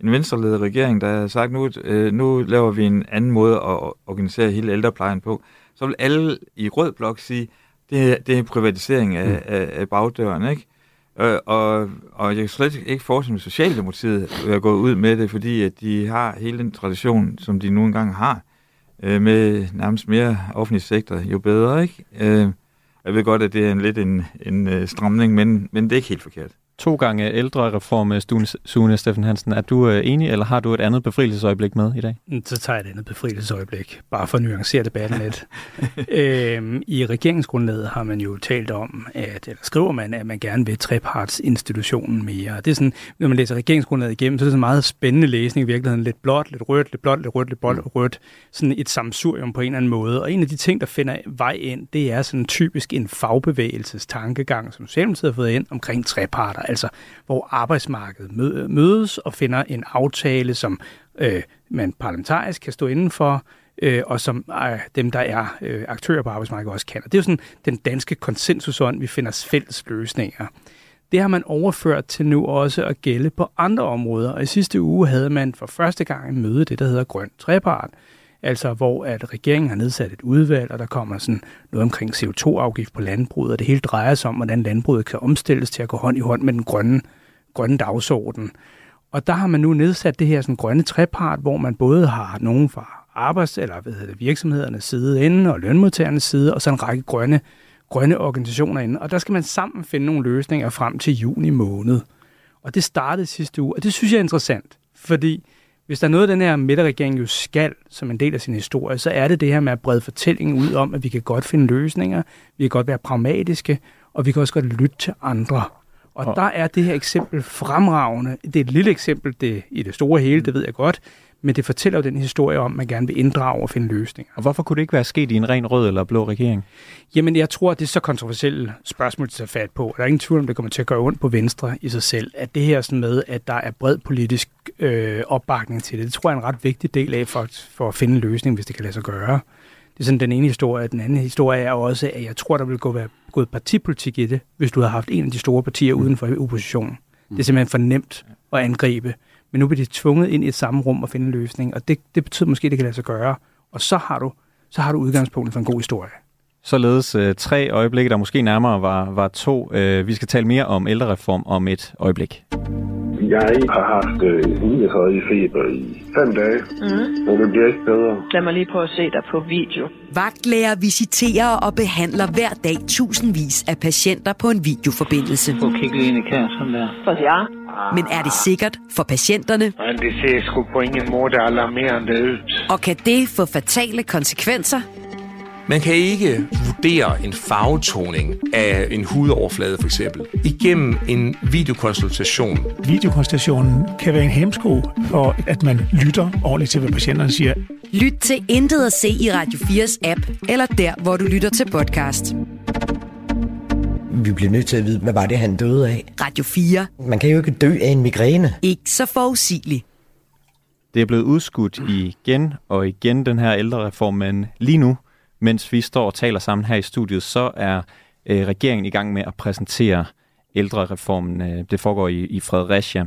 en venstreledet regering, der havde sagt, nu, øh, nu laver vi en anden måde at organisere hele ældreplejen på, så vil alle i rød blok sige, det, det er privatisering af, mm. af, af bagdøren, ikke? Øh, og, og jeg kan slet ikke forestille mig, at Socialdemokratiet er gået ud med det, fordi at de har hele den tradition, som de nu engang har, øh, med nærmest mere offentlig sektor, jo bedre, ikke? Øh, jeg ved godt, at det er en lidt en, en uh, stramning, men, men det er ikke helt forkert to gange ældre reform, Sune Steffen Hansen. Er du øh, enig, eller har du et andet befrielsesøjeblik med i dag? Mm, så tager jeg et andet befrielsesøjeblik, bare for at nuancere debatten lidt. øhm, I regeringsgrundlaget har man jo talt om, at, eller skriver man, at man gerne vil trepartsinstitutionen mere. Det er sådan, når man læser regeringsgrundlaget igennem, så er det sådan en meget spændende læsning i virkeligheden. Lidt blåt, lidt rødt, lidt blåt, lidt rødt, lidt blåt, lidt rødt. Sådan et samsurium på en eller anden måde. Og en af de ting, der finder vej ind, det er sådan typisk en fagbevægelses tankegang, som Socialdemokratiet har fået ind omkring treparter altså hvor arbejdsmarkedet mødes og finder en aftale, som øh, man parlamentarisk kan stå inden for, øh, og som øh, dem, der er øh, aktører på arbejdsmarkedet, også kan. Og det er jo sådan den danske konsensusånd, vi finder fælles løsninger. Det har man overført til nu også at gælde på andre områder, og i sidste uge havde man for første gang en møde, det der hedder Grøn Trepart, altså hvor at regeringen har nedsat et udvalg, og der kommer sådan noget omkring CO2-afgift på landbruget, og det hele drejer sig om, hvordan landbruget kan omstilles til at gå hånd i hånd med den grønne, grønne dagsorden. Og der har man nu nedsat det her sådan grønne trepart, hvor man både har nogen fra arbejds- eller hvad hedder det, virksomhedernes side inde, og lønmodtagernes side, og så en række grønne, grønne organisationer inde. Og der skal man sammen finde nogle løsninger frem til juni måned. Og det startede sidste uge, og det synes jeg er interessant, fordi hvis der er noget, den her midterregering jo skal, som en del af sin historie, så er det det her med at brede fortællingen ud om, at vi kan godt finde løsninger, vi kan godt være pragmatiske, og vi kan også godt lytte til andre. Og Og- der er det her eksempel fremragende. Det er et lille eksempel det, i det store hele, det ved jeg godt, men det fortæller jo den historie om, at man gerne vil inddrage og finde løsninger. Og hvorfor kunne det ikke være sket i en ren rød eller blå regering? Jamen, jeg tror, at det er så kontroversielle spørgsmål, at tage fat på. Der er ingen tvivl om, det kommer til at gøre ondt på Venstre i sig selv. At det her sådan med, at der er bred politisk øh, opbakning til det, det tror jeg er en ret vigtig del af for, for at finde en løsning, hvis det kan lade sig gøre. Det er sådan den ene historie. Den anden historie er også, at jeg tror, der vil gå være gået partipolitik i det, hvis du havde haft en af de store partier uden for oppositionen. Det er simpelthen for nemt at angribe. Men nu bliver de tvunget ind i et samme rum og finde en løsning, og det, det betyder måske, at det kan lade sig gøre. Og så har du, så har du udgangspunktet for en god historie. Således øh, tre øjeblikke, der måske nærmere var, var to. Øh, vi skal tale mere om ældrereform om et øjeblik. Jeg har haft øh, 39 i feber i fem dage, Mm. men det bliver ikke bedre. Lad mig lige prøve at se dig på video. Vagtlæger visiterer og behandler hver dag tusindvis af patienter på en videoforbindelse. Lige ind i kassen der. At ja. Men er det sikkert for patienterne? Men det ser sgu på ingen måde alarmerende ud. Og kan det få fatale konsekvenser? Man kan ikke vurdere en farvetoning af en hudoverflade for eksempel igennem en videokonsultation. Videokonstellationen kan være en hemsko for, at man lytter ordentligt til, hvad patienterne siger. Lyt til Intet at se i Radio 4's app, eller der, hvor du lytter til podcast. Vi bliver nødt til at vide, hvad var det, han døde af? Radio 4. Man kan jo ikke dø af en migræne. Ikke så forudsigeligt. Det er blevet udskudt igen og igen, den her ældrereform, men lige nu, mens vi står og taler sammen her i studiet, så er øh, regeringen i gang med at præsentere ældrereformen. Øh, det foregår i, i Fredericia.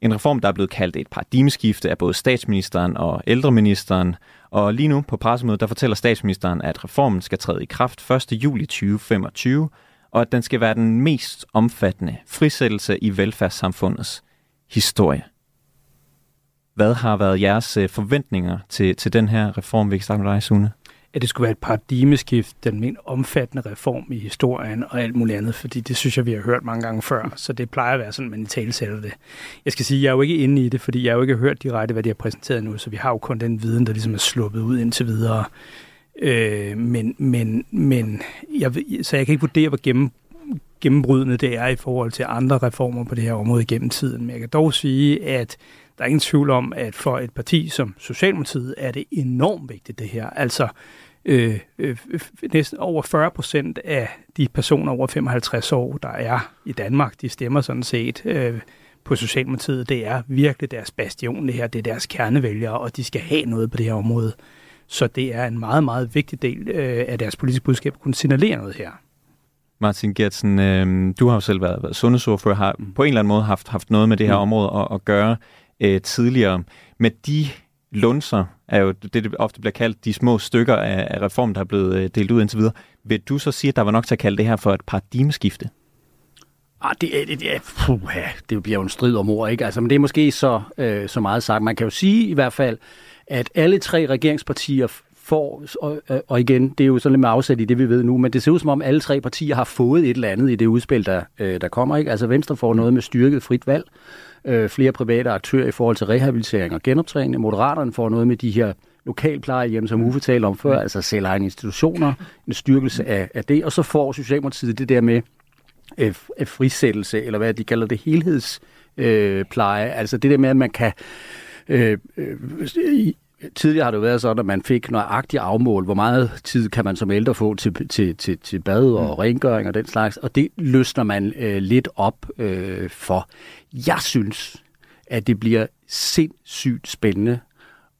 En reform, der er blevet kaldt et paradigmeskifte af både statsministeren og ældreministeren. Og lige nu på pressemødet, der fortæller statsministeren, at reformen skal træde i kraft 1. juli 2025, og at den skal være den mest omfattende frisættelse i velfærdssamfundets historie. Hvad har været jeres øh, forventninger til, til den her reform? Vi kan starte med dig, Sune. at det skulle være et paradigmeskift, den mest omfattende reform i historien og alt muligt andet, fordi det synes jeg, vi har hørt mange gange før, så det plejer at være sådan, man i tale sætter det. Jeg skal sige, jeg er jo ikke inde i det, fordi jeg har jo ikke hørt direkte, hvad de har præsenteret nu, så vi har jo kun den viden, der ligesom er sluppet ud indtil videre. Øh, men, men, men jeg, så jeg kan ikke vurdere, hvor gennem, gennembrydende det er i forhold til andre reformer på det her område gennem tiden. Men jeg kan dog sige, at der er ingen tvivl om, at for et parti som Socialdemokratiet er det enormt vigtigt det her. Altså øh, øh, næsten over 40 procent af de personer over 55 år, der er i Danmark, de stemmer sådan set øh, på Socialdemokratiet. Det er virkelig deres bastion, det her. Det er deres kernevælgere, og de skal have noget på det her område. Så det er en meget, meget vigtig del øh, af deres politiske budskab at kunne signalere noget her. Martin Gertsen, øh, du har jo selv været, været sundhedsordfører, har på en eller anden måde haft, haft noget med det her Mm. område at, at gøre øh, tidligere. Med de lunser, er jo det, det ofte bliver kaldt de små stykker af, af reformen, der er blevet øh, delt ud indtil videre. Vil du så sige, at der var nok til at kalde det her for et paradigmeskifte? Ah, det, er, det, er, puha, det bliver jo en strid om ord, ikke? Altså, men det er måske så, øh, så meget sagt. Man kan jo sige i hvert fald, at alle tre regeringspartier får, og, øh, og igen, det er jo sådan lidt med afsæt i det, vi ved nu, men det ser ud som om alle tre partier har fået et eller andet i det udspil, der, øh, der kommer, ikke? Altså Venstre får noget med styrket frit valg, øh, flere private aktører i forhold til rehabilitering og genoptræning. Moderaterne får noget med de her lokalplejehjem, som Uffe talte om før, altså selvejende institutioner, en styrkelse af, af det, og så får Socialdemokratiet det der med, øh, øh, frisættelse, eller hvad de kalder det, helhedspleje. Øh, pleje. altså det der med, at man kan... Øh, øh, i, tidligere har det været sådan, at man fik nøjagtigt afmål, hvor meget tid kan man som ældre få til, til, til, til bad og mm. rengøring og den slags, og det løsner man øh, lidt op øh, for. Jeg synes, at det bliver sindssygt spændende,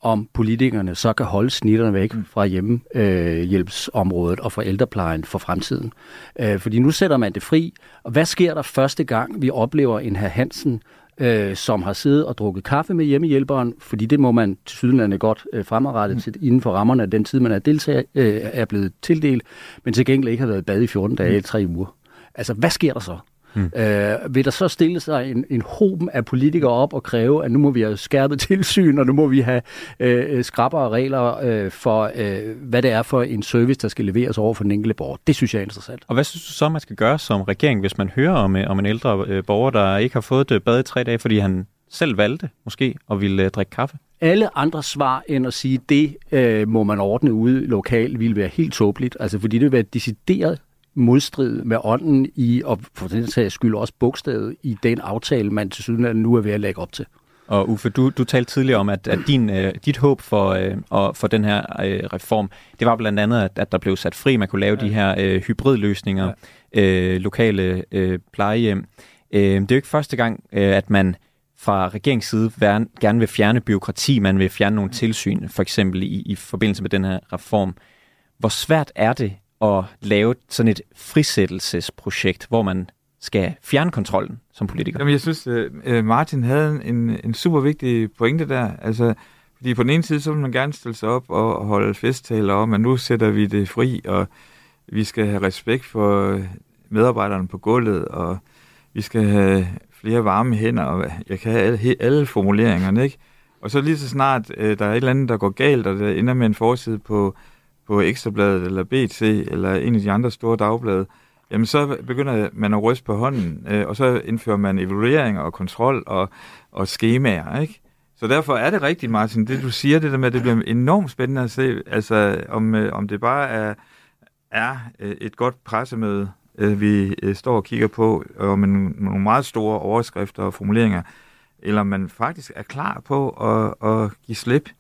om politikerne så kan holde snitterne væk fra hjemmehjælpsområdet og fra ældreplejen for fremtiden. Øh, fordi nu sætter man det fri, og hvad sker der første gang, vi oplever en herr Hansen, øh, som har siddet og drukket kaffe med hjemmehjælperen, fordi det må man til Sydlandet godt øh, fremadrettet til, inden for rammerne af den tid, man er, deltager, øh, er blevet tildelt, men til gengæld ikke har været i bad i 14 dage eller 3 uger. Altså, hvad sker der så? Mm. Øh, vil der så stille sig en, en hoben af politikere op og kræve, at nu må vi have skærpet tilsyn, og nu må vi have øh, skrappere regler øh, for, øh, hvad det er for en service, der skal leveres over for den enkelte borger? Det synes jeg er interessant. Og hvad synes du så, man skal gøre som regering, hvis man hører om, øh, om en ældre øh, borger, der ikke har fået det bad i tre dage, fordi han selv valgte måske at ville øh, drikke kaffe? alle andre svar end at sige, det øh, må man ordne ude lokalt, ville være helt tåbeligt. Altså, fordi det vil være decideret modstrid med ånden i, og for den sags skyld også bogstavet i den aftale, man til syden nu er ved at lægge op til. Og Uffe, du, du talte tidligere om, at, at din, øh, dit håb for, øh, og for den her øh, reform, det var blandt andet, at, at der blev sat fri, man kunne lave ja. de her øh, hybridløsninger, ja. øh, lokale øh, plejehjem. Øh, det er jo ikke første gang, øh, at man fra regerings side gerne vil fjerne byråkrati, man vil fjerne nogle tilsyn, for eksempel i, i forbindelse med den her reform. Hvor svært er det at lave sådan et frisættelsesprojekt, hvor man skal fjerne kontrollen som politiker? Jamen, jeg synes, øh, øh, Martin havde en, en super vigtig pointe der. Altså, fordi på den ene side, så vil man gerne stille sig op og holde festtaler om, at nu sætter vi det fri, og vi skal have respekt for medarbejderne på gulvet, og vi skal have flere varme hænder, og jeg kan have alle, alle formuleringerne, ikke? Og så lige så snart øh, der er et eller andet, der går galt, og det ender med en forside på, på Ekstrabladet, eller BT, eller en af de andre store dagblade, jamen så begynder man at ryste på hånden, øh, og så indfører man evaluering og kontrol og, og skemaer, ikke? Så derfor er det rigtigt, Martin, det du siger, det der med, at det bliver enormt spændende at se, altså om, øh, om det bare er, er øh, et godt pressemøde, øh, vi øh, står og kigger på, og med nogle meget store overskrifter og formuleringer, eller man faktisk er klar på at, at give slip.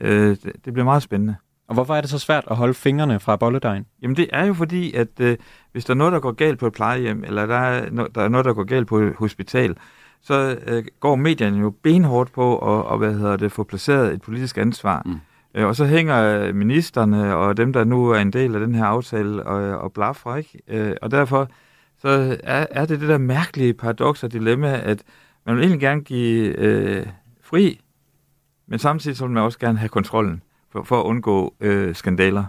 Øh, det, det bliver meget spændende. Og hvorfor er det så svært at holde fingrene fra bolledejen? Jamen det er jo fordi, at øh, hvis der er noget, der går galt på et plejehjem, eller der er, no, der er noget, der går galt på et hospital, så øh, går medierne jo benhårdt på at og, hvad hedder det, få placeret et politisk ansvar. Mm. Øh, og så hænger ministerne og dem, der nu er en del af den her aftale og, og blaffer, ikke? Øh, og derfor så er, er det det der mærkelige paradoks og dilemma, at man vil egentlig gerne give øh, fri, men samtidig så vil man også gerne have kontrollen for, for at undgå øh, skandaler.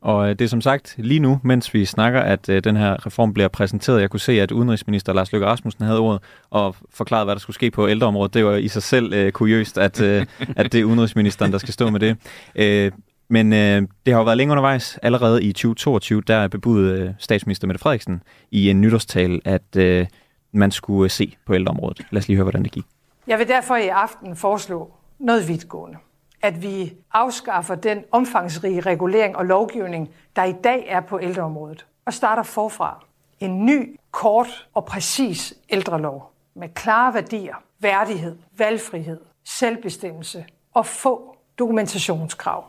Og øh, det er som sagt lige nu, mens vi snakker, at øh, den her reform bliver præsenteret. Jeg kunne se, at udenrigsminister Lars Løkke Rasmussen havde ordet og forklaret, hvad der skulle ske på ældreområdet. Det var i sig selv øh, kuriøst, at, øh, at det er udenrigsministeren, der skal stå med det. Øh, men øh, det har jo været længe undervejs. Allerede i 2022, der bebudede øh, statsminister Mette Frederiksen i en nytårstal, at øh, man skulle øh, se på ældreområdet. Lad os lige høre, hvordan det gik. Jeg vil derfor i aften foreslå noget vidtgående at vi afskaffer den omfangsrige regulering og lovgivning, der i dag er på ældreområdet, og starter forfra. En ny, kort og præcis ældrelov med klare værdier, værdighed, valgfrihed, selvbestemmelse og få dokumentationskrav.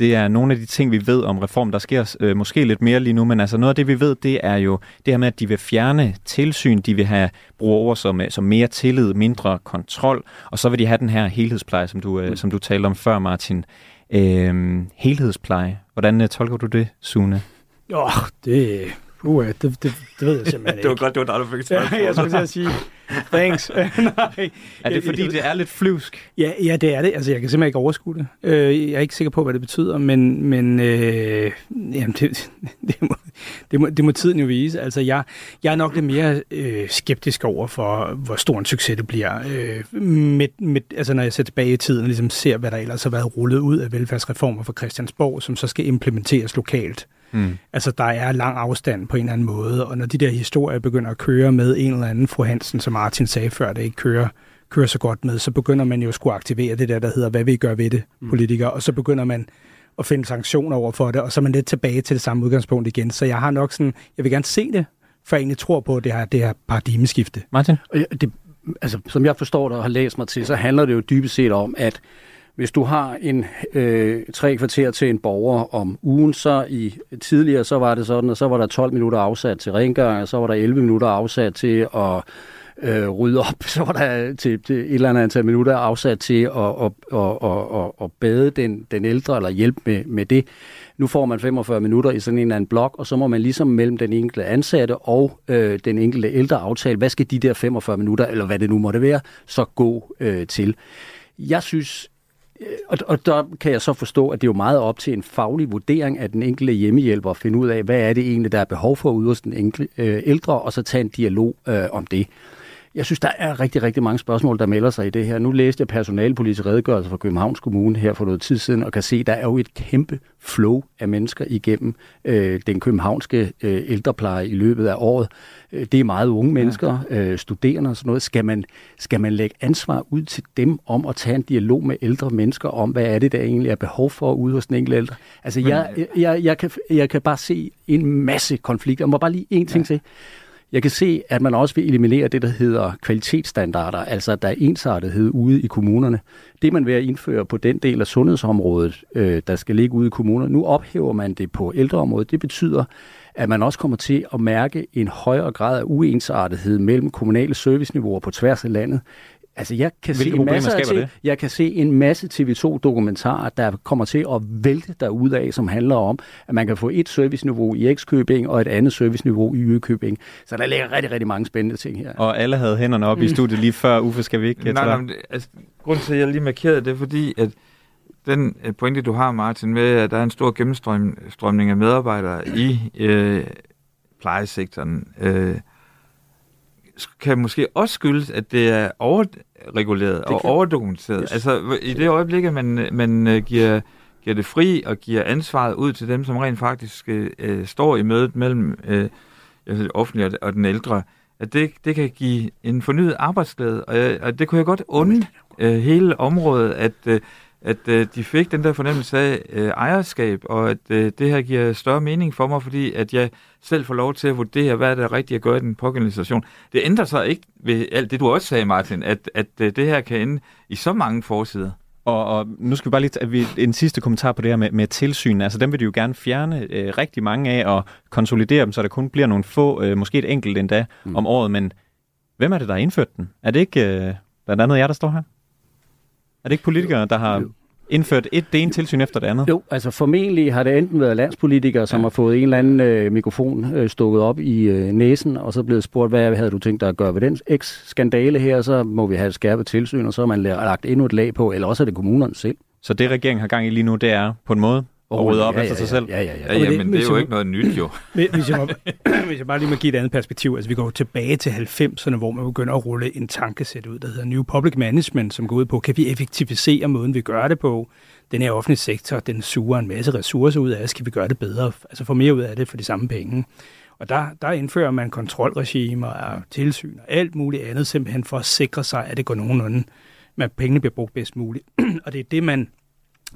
Det er nogle af de ting, vi ved om reform. Der sker øh, måske lidt mere lige nu, men altså noget af det, vi ved, det er jo det her med, at de vil fjerne tilsyn, de vil have bruge ord som, øh, som mere tillid, mindre kontrol, og så vil de have den her helhedspleje, som du, øh, som du talte om før, Martin. Øh, helhedspleje. Hvordan øh, tolker du det, Sune? Jo, det, Uh, det, det, det ved jeg simpelthen ikke. det var godt, det var dig, der fik ja, jeg skulle til at sige, thanks. Nej. Er det fordi, det er lidt flyvsk? Ja, ja, det er det. Altså, jeg kan simpelthen ikke overskue det. Øh, jeg er ikke sikker på, hvad det betyder, men, men øh, jamen, det, det, må, det, må, det må tiden jo vise. Altså, jeg, jeg er nok lidt mere øh, skeptisk over for, hvor stor en succes det bliver. Øh, med, med, altså, når jeg ser tilbage i tiden og ligesom ser, hvad der ellers har været rullet ud af velfærdsreformer fra Christiansborg, som så skal implementeres lokalt. Mm. Altså, der er lang afstand på en eller anden måde, og når de der historier begynder at køre med en eller anden fru Hansen, som Martin sagde før, det ikke kører, kører så godt med, så begynder man jo at skulle aktivere det der, der hedder, hvad vi gør ved det, mm. politikere, og så begynder man at finde sanktioner over for det, og så er man lidt tilbage til det samme udgangspunkt igen. Så jeg har nok sådan, jeg vil gerne se det, for jeg egentlig tror på det her, det her paradigmeskifte. Martin? Det, altså, som jeg forstår det og har læst mig til, så handler det jo dybest set om, at hvis du har en øh, tre kvarter til en borger om ugen, så i tidligere så var det sådan, at så var der 12 minutter afsat til rengøring, og så var der 11 minutter afsat til at øh, rydde op, så var der til, til et eller andet antal minutter afsat til at, at, at, at, at, at bade den, den ældre, eller hjælpe med, med det. Nu får man 45 minutter i sådan en eller anden blok, og så må man ligesom mellem den enkelte ansatte og øh, den enkelte ældre aftale, hvad skal de der 45 minutter, eller hvad det nu måtte være, så gå øh, til. Jeg synes og, og der kan jeg så forstå, at det er jo meget op til en faglig vurdering af den enkelte hjemmehjælper at finde ud af, hvad er det egentlig, der er behov for ude hos den enkelte, øh, ældre, og så tage en dialog øh, om det. Jeg synes, der er rigtig, rigtig mange spørgsmål, der melder sig i det her. Nu læste jeg personalpolitisk redegørelse fra Københavns Kommune her for noget tid siden, og kan se, der er jo et kæmpe flow af mennesker igennem øh, den københavnske øh, ældrepleje i løbet af året. Øh, det er meget unge mennesker, øh, studerende og sådan noget. Skal man, skal man lægge ansvar ud til dem om at tage en dialog med ældre mennesker om, hvad er det, der egentlig er behov for ude hos den enkelte ældre? Altså, jeg, jeg, jeg, kan, jeg kan bare se en masse konflikter. Jeg må bare lige en ting ja. til. Jeg kan se, at man også vil eliminere det, der hedder kvalitetsstandarder, altså at der er ensartethed ude i kommunerne. Det man ved at indføre på den del af sundhedsområdet, øh, der skal ligge ude i kommunerne, nu ophæver man det på ældreområdet. Det betyder, at man også kommer til at mærke en højere grad af uensartethed mellem kommunale serviceniveauer på tværs af landet. Altså, jeg kan, se en masse til, jeg kan se en masse TV2-dokumentarer, der kommer til at vælte derud af, som handler om, at man kan få et serviceniveau i X-Købing og et andet serviceniveau i Y-Købing. Så der ligger rigtig, rigtig mange spændende ting her. Og alle havde hænderne op mm. i studiet lige før. Uffe, skal vi ikke? Nej, nej, altså, grunden til, at jeg lige markerede det, er fordi, at den øh, pointe, du har, Martin, med, at der er en stor gennemstrømning af medarbejdere i øh, plejesektoren, øh, kan måske også skyldes, at det er overreguleret det og overdokumenteret. Yes. Altså i det øjeblik, at man, man uh, giver, giver det fri og giver ansvaret ud til dem, som rent faktisk uh, står i mødet mellem uh, det offentlige og den ældre, at det, det kan give en fornyet arbejdsglæde. Og, og det kunne jeg godt unde uh, hele området, at uh, at øh, de fik den der fornemmelse af øh, ejerskab, og at øh, det her giver større mening for mig, fordi at jeg selv får lov til at vurdere, hvad der er rigtigt at gøre i den pågældende situation. Det ændrer sig ikke ved alt det, du også sagde, Martin, at, at øh, det her kan ende i så mange forsider. Og, og nu skal vi bare lige tage en sidste kommentar på det her med, med tilsyn. Altså dem vil de jo gerne fjerne øh, rigtig mange af og konsolidere dem, så der kun bliver nogle få, øh, måske et enkelt endda mm. om året. Men hvem er det, der har indført den? Er det ikke øh, blandt andet jer, der står her? Er det ikke politikere, der har indført et det ene tilsyn efter det andet? Jo, altså formentlig har det enten været landspolitikere, som ja. har fået en eller anden øh, mikrofon øh, stukket op i øh, næsen, og så blevet spurgt, hvad havde du tænkt dig at gøre ved den eks-skandale her, så må vi have et skærpet tilsyn, og så har man lagt endnu et lag på, eller også er det kommunerne selv. Så det regeringen har gang i lige nu, det er på en måde og rydde op ja, efter sig selv. Ja, ja, ja. ja, ja men det er jo ikke noget nyt, jo. hvis, jeg må, hvis jeg bare lige må give et andet perspektiv. Altså, vi går tilbage til 90'erne, hvor man begynder at rulle en tankesæt ud, der hedder New Public Management, som går ud på, kan vi effektivisere måden, vi gør det på? Den her offentlige sektor, den suger en masse ressourcer ud af, skal vi gøre det bedre? Altså få mere ud af det for de samme penge. Og der, der indfører man kontrolregimer og tilsyn og alt muligt andet, simpelthen for at sikre sig, at det går nogenlunde, at pengene bliver brugt bedst muligt. og det er det, man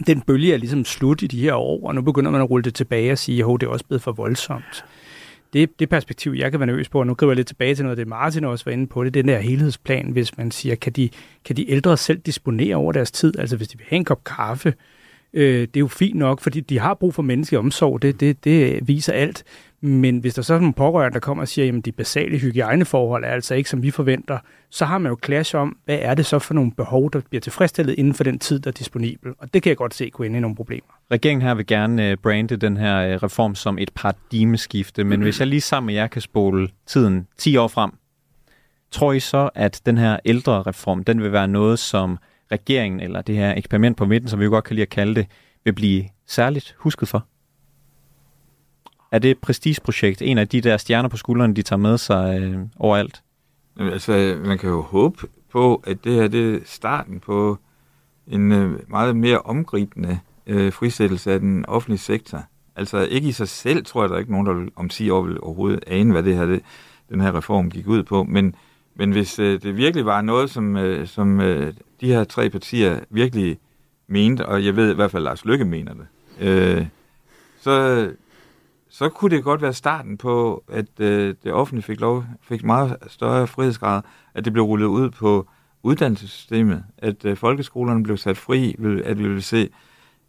den bølge er ligesom slut i de her år, og nu begynder man at rulle det tilbage og sige, at det er også blevet for voldsomt. Det, det perspektiv, jeg kan være nervøs på, og nu griber jeg lidt tilbage til noget, det Martin også var inde på, det er den der helhedsplan, hvis man siger, kan de, kan de ældre selv disponere over deres tid? Altså hvis de vil have en kop kaffe, øh, det er jo fint nok, fordi de har brug for menneskelig omsorg, det, det, det viser alt. Men hvis der så er nogle pårørende, der kommer og siger, at de basale hygiejneforhold er altså ikke, som vi forventer, så har man jo clash om, hvad er det så for nogle behov, der bliver tilfredsstillet inden for den tid, der er disponibel. Og det kan jeg godt se kunne ende i nogle problemer. Regeringen her vil gerne øh, brande den her øh, reform som et paradigmeskifte, men mm-hmm. hvis jeg lige sammen med jer kan spole tiden 10 år frem, tror I så, at den her ældre reform, den vil være noget, som regeringen, eller det her eksperiment på midten, som vi jo godt kan lide at kalde det, vil blive særligt husket for? Er det et prestigeprojekt, en af de der stjerner på skuldrene, de tager med sig øh, overalt? Altså, man kan jo håbe på, at det her det er starten på en øh, meget mere omgribende øh, frisættelse af den offentlige sektor. Altså ikke i sig selv, tror jeg, der er ikke nogen, der vil, om 10 år vil overhovedet ane, hvad det her, det, den her reform gik ud på. Men, men hvis øh, det virkelig var noget, som, øh, som øh, de her tre partier virkelig mente, og jeg ved i hvert fald, at Lars Lykke mener det, øh, så, så kunne det godt være starten på, at øh, det offentlige fik lov, fik meget større frihedsgrad, at det blev rullet ud på uddannelsessystemet, at øh, folkeskolerne blev sat fri, at vi ville se,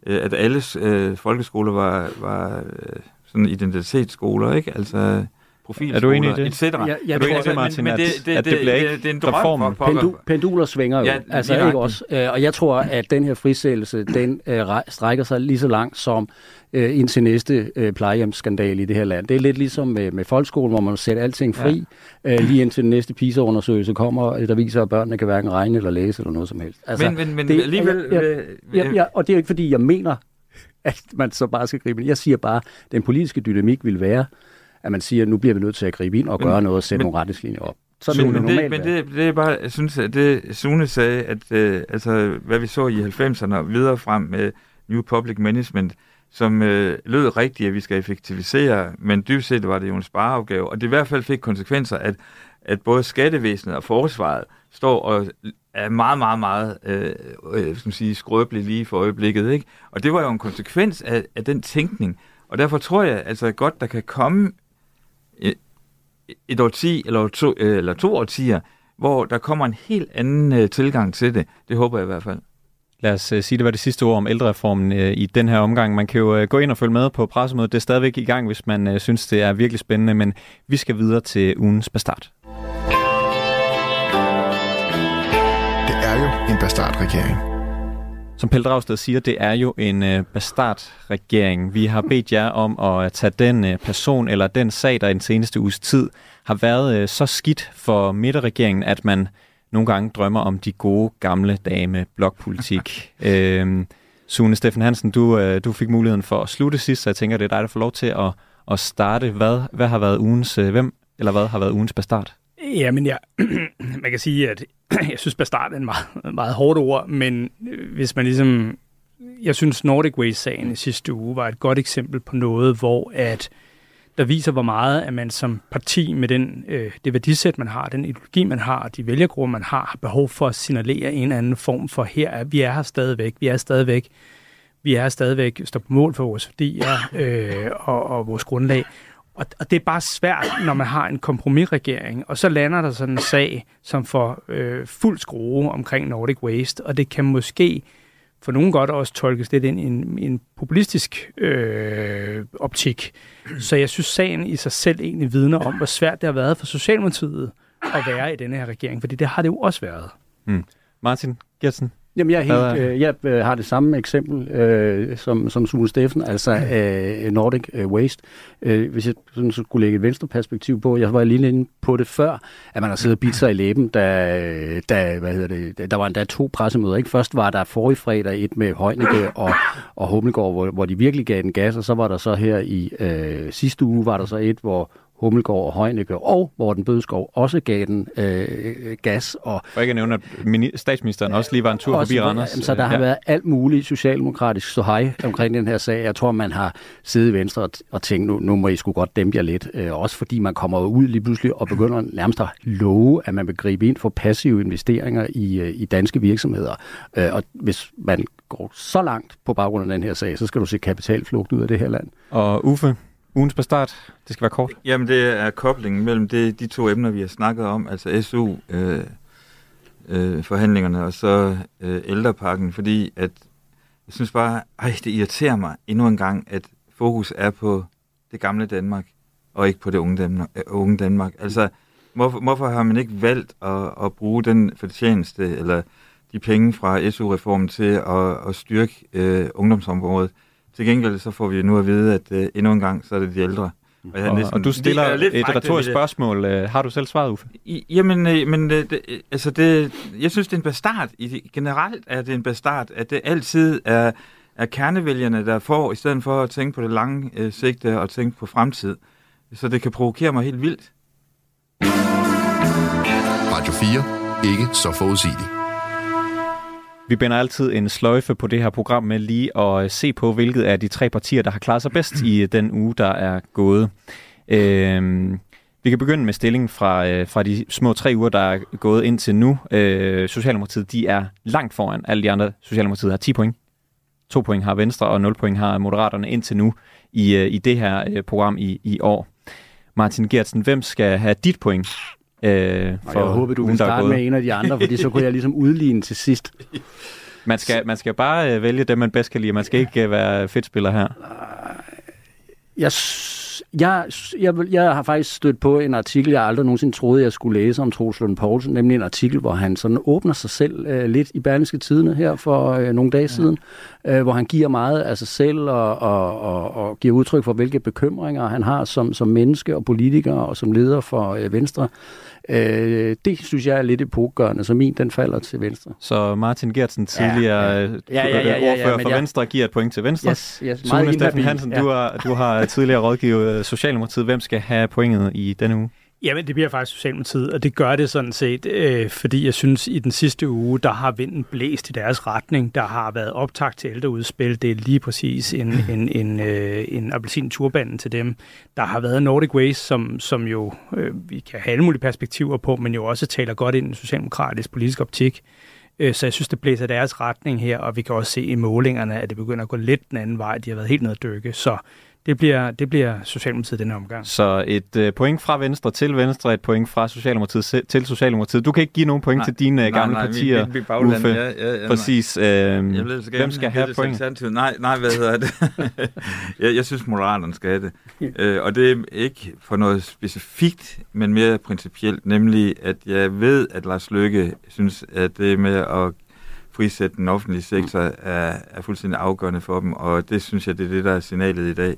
øh, at alle øh, folkeskoler var, var øh, sådan identitetsskoler, ikke? Altså, profilskoler, Er du enig i det? et cetera. Jeg- jeg Er du enig i det, Martin, men at, det- det- at det det- bliver det- ikke det er en drøm for reformen? pokker. Pendu, penduler svinger jo, Ja, ja, altså ikke også. Øh, og jeg tror, at den her frisættelse, den øh, strækker sig lige så langt som øh, ind til næste øh, plejehjemsskandale i det her land. Det er lidt ligesom med, med folkeskolen, hvor man sætter alting fri, ja. øh, lige indtil den næste PISA-undersøgelse kommer, øh, der viser, at børnene kan hverken regne eller læse eller noget som helst. Altså, Men- men- men alligevel- Ja, øh, ja, ja, og det er jo ikke, fordi jeg mener, at man så bare skal gribe ind. Jeg siger bare, at den politiske dynamik vil være, at man siger, at nu bliver vi nødt til at gribe ind og Men- gøre noget og sætte men- nogle retningslinjer op. Så men, det men, det, men det, det er bare, jeg synes, at det Sune sagde, at øh, altså, hvad vi så i 90'erne og videre frem med New Public Management, som øh, lød rigtigt, at vi skal effektivisere, men dybest set var det jo en spareopgave, og det i hvert fald fik konsekvenser, at, at både skattevæsenet og forsvaret står og er meget, meget, meget øh, øh, skal man sige, skrøbelige lige for øjeblikket. Ikke? Og det var jo en konsekvens af, af den tænkning, og derfor tror jeg altså godt, der kan komme et, et årti eller to, øh, eller to årtier, hvor der kommer en helt anden øh, tilgang til det. Det håber jeg i hvert fald. Lad os uh, sige, det var det sidste ord om ældrereformen uh, i den her omgang. Man kan jo uh, gå ind og følge med på pressemødet. Det er stadigvæk i gang, hvis man synes, det er virkelig spændende, men vi skal videre til ugens bastard. Det er jo en bastardregering. Som Pelle Dragsted siger, det er jo en uh, bastardregering. Vi har bedt jer om at tage den person eller den sag, der i den seneste uges tid har været så skidt for midterregeringen, at man nogle gange drømmer om de gode gamle dage med blokpolitik. øhm, Sune Steffen Hansen, du, øh, du fik muligheden for at slutte sidst, så jeg tænker, det er dig, der får lov til at, at starte. Hvad, hvad har været ugens, øh, hvem eller hvad har været ugens bastard? Ja, men jeg, man kan sige, at jeg synes, bastard er en meget, meget hårdt ord, men øh, hvis man ligesom... Jeg synes, Nordic Waste-sagen i sidste uge var et godt eksempel på noget, hvor at der viser, hvor meget at man som parti med den, øh, det værdisæt, man har, den ideologi, man har, og de vælgergrupper, man har, har behov for at signalere en eller anden form for, her er, vi er her stadigvæk, vi er stadigvæk, vi er stadigvæk, står på mål for vores værdier øh, og, og vores grundlag. Og, og det er bare svært, når man har en kompromisregering, og så lander der sådan en sag, som får øh, fuld skrue omkring Nordic Waste, og det kan måske for nogen godt også tolkes lidt ind i en, en populistisk øh, optik. Så jeg synes, sagen i sig selv egentlig vidner om, hvor svært det har været for Socialdemokratiet at være i denne her regering, fordi det har det jo også været. Mm. Martin Gertsen? Jamen, jeg, er helt, øh, jeg øh, har det samme eksempel øh, som, som Sune Steffen, altså øh, Nordic øh, Waste. Øh, hvis jeg sådan, så skulle lægge et venstre perspektiv på, jeg var lige inde på det før, at man har siddet og bidt sig i læben, da, da hvad hedder det, der var endda to pressemøder. Ikke? Først var der forrige fredag et med Højnække og, og Hummelgaard, hvor, hvor de virkelig gav den gas, og så var der så her i øh, sidste uge, var der så et, hvor Hummelgaard og Højnække og Morten Bødskov også gav den øh, gas. Og For ikke at nævne, at mini- statsministeren også lige var en tur også, forbi Randers. Så der har Ja. været alt muligt socialdemokratisk ståhej omkring den her sag. Jeg tror, man har siddet i Venstre og, og tænkt, nu, nu må I sgu godt dæmpe jer lidt. Øh, også fordi man kommer ud lige pludselig og begynder nærmest at love, at man vil gribe ind for passive investeringer i, øh, i danske virksomheder. Øh, og hvis man går så langt på baggrund af den her sag, så skal du se kapitalflugt ud af det her land. Og Uffe, ugens start, det skal være kort. Jamen, det er koblingen mellem det, de to emner, vi har snakket om, altså SU, øh, øh, forhandlingerne og så øh, ældrepakken, fordi at jeg synes bare, ej, det irriterer mig endnu en gang, at fokus er på det gamle Danmark, og ikke på det unge Danmark. Øh, unge Danmark. Altså, hvorfor, hvorfor har man ikke valgt at, at bruge den fortjeneste, eller de penge fra SU-reformen til at, at styrke øh, ungdomsområdet? Til gengæld så får vi nu at vide, at øh, endnu en gang, så er det de ældre. jeg Og, næsten- og du det stiller er lidt et retorisk spørgsmål. Øh, Har du selv svaret, Uffe? I- Jamen, øh, men øh, det, altså det, jeg synes, det er en bastard. I, generelt er det en bastard, at det altid er, er kernevælgerne, der får, i stedet for at tænke på det lange øh, sigte og tænke på fremtid. Så det kan provokere mig helt vildt. Radio 4. Ikke så forudsigeligt. Vi binder altid en sløjfe på det her program med lige at øh, se på, hvilket af de tre partier, der har klaret sig bedst i øh, den uge, der er gået. Øhm, vi kan begynde med stillingen fra, øh, fra de små tre uger, der er gået indtil nu. Øh, Socialdemokratiet, de er langt foran. Alle de andre Socialdemokratiet har 10 point. 2 point har Venstre, og 0 point har Moderaterne indtil nu i, øh, i det her øh, program i, i år. Martin Gertsen, hvem skal have dit point? Øh, Og jeg håber, du vil starte med en af de andre, fordi så kunne jeg ligesom udligne til sidst. Man skal, man skal bare øh, vælge dem, man bedst kan lide. Man skal ikke øh, være fedtspiller her. Jeg, Jeg, jeg, jeg har faktisk stødt på en artikel, jeg aldrig nogensinde troede, jeg skulle læse om Troels Lund Poulsen, nemlig en artikel, hvor han sådan åbner sig selv øh, lidt i Berlingske Tidene her for øh, nogle dage ja. siden, øh, hvor han giver meget af sig selv og, og, og, og giver udtryk for, hvilke bekymringer han har som, som menneske og politiker og som leder for øh, Venstre. Øh, det synes jeg er lidt epokegørende, så min den falder til Venstre. Så Martin Gertsen, tidligere Ja, ja, ja. Ja, ja, ja, ja, ja, ordfører for Venstre, giver et point til Venstre. Yes, yes, Sune Steffen Hansen, ja. du, har, du har tidligere rådgivet øh, Socialdemokratiet. Hvem skal have pointet i denne uge? Jamen, det bliver faktisk Socialdemokratiet, og det gør det sådan set, øh, fordi jeg synes, i den sidste uge, der har vinden blæst i deres retning. Der har været optakt til ældreudspil. Det er lige præcis en, en, en, øh, en appelsin turbanen til dem. Der har været Nordic Waste, som, som jo øh, vi kan have alle mulige perspektiver på, men jo også taler godt ind i en socialdemokratisk politisk optik. Øh, Så jeg synes, det blæser deres retning her, og vi kan også se i målingerne, at det begynder at gå lidt den anden vej. De har været helt nede at dykke, så det bliver, det bliver Socialdemokratiet denne omgang. Så et øh, point fra Venstre til Venstre, et point fra Socialdemokratiet se- til Socialdemokratiet. Du kan ikke give nogen point Nej, til dine nej, øh, gamle nej, partier, vi- vi bagland. Uffe. Ja, ja, ja, Præcis. Øh, så gerne hvem skal have det point? Nej, nej, hvad hedder det? jeg, jeg synes, Moderaterne skal have det. Øh, og det er ikke for noget specifikt, men mere principielt, nemlig at jeg ved, at Lars Løkke synes, at det med at frisætte den offentlige sektor er, er fuldstændig afgørende for dem, og det synes jeg, det er det, der er signalet i dag.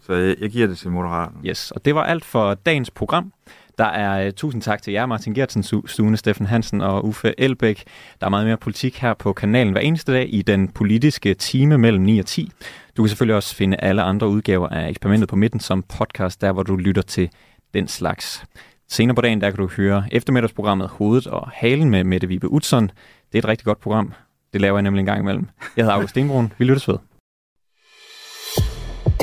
Så jeg, jeg giver det til Moderaterne. Yes, og det var alt for dagens program. Der er uh, tusind tak til jer, Martin Gertsen, Stune Sune Steffen Hansen og Uffe Elbæk. Der er meget mere politik her på kanalen hver eneste dag i den politiske time mellem 9 og 10. Du kan selvfølgelig også finde alle andre udgaver af eksperimentet på midten som podcast, der hvor du lytter til den slags. Senere på dagen, der kan du høre eftermiddagsprogrammet Hovedet og Halen med Mette Vibe Utzon. Det er et rigtig godt program. Det laver jeg nemlig en gang imellem. Jeg hedder August Stenbrun. Vi lyttes ved.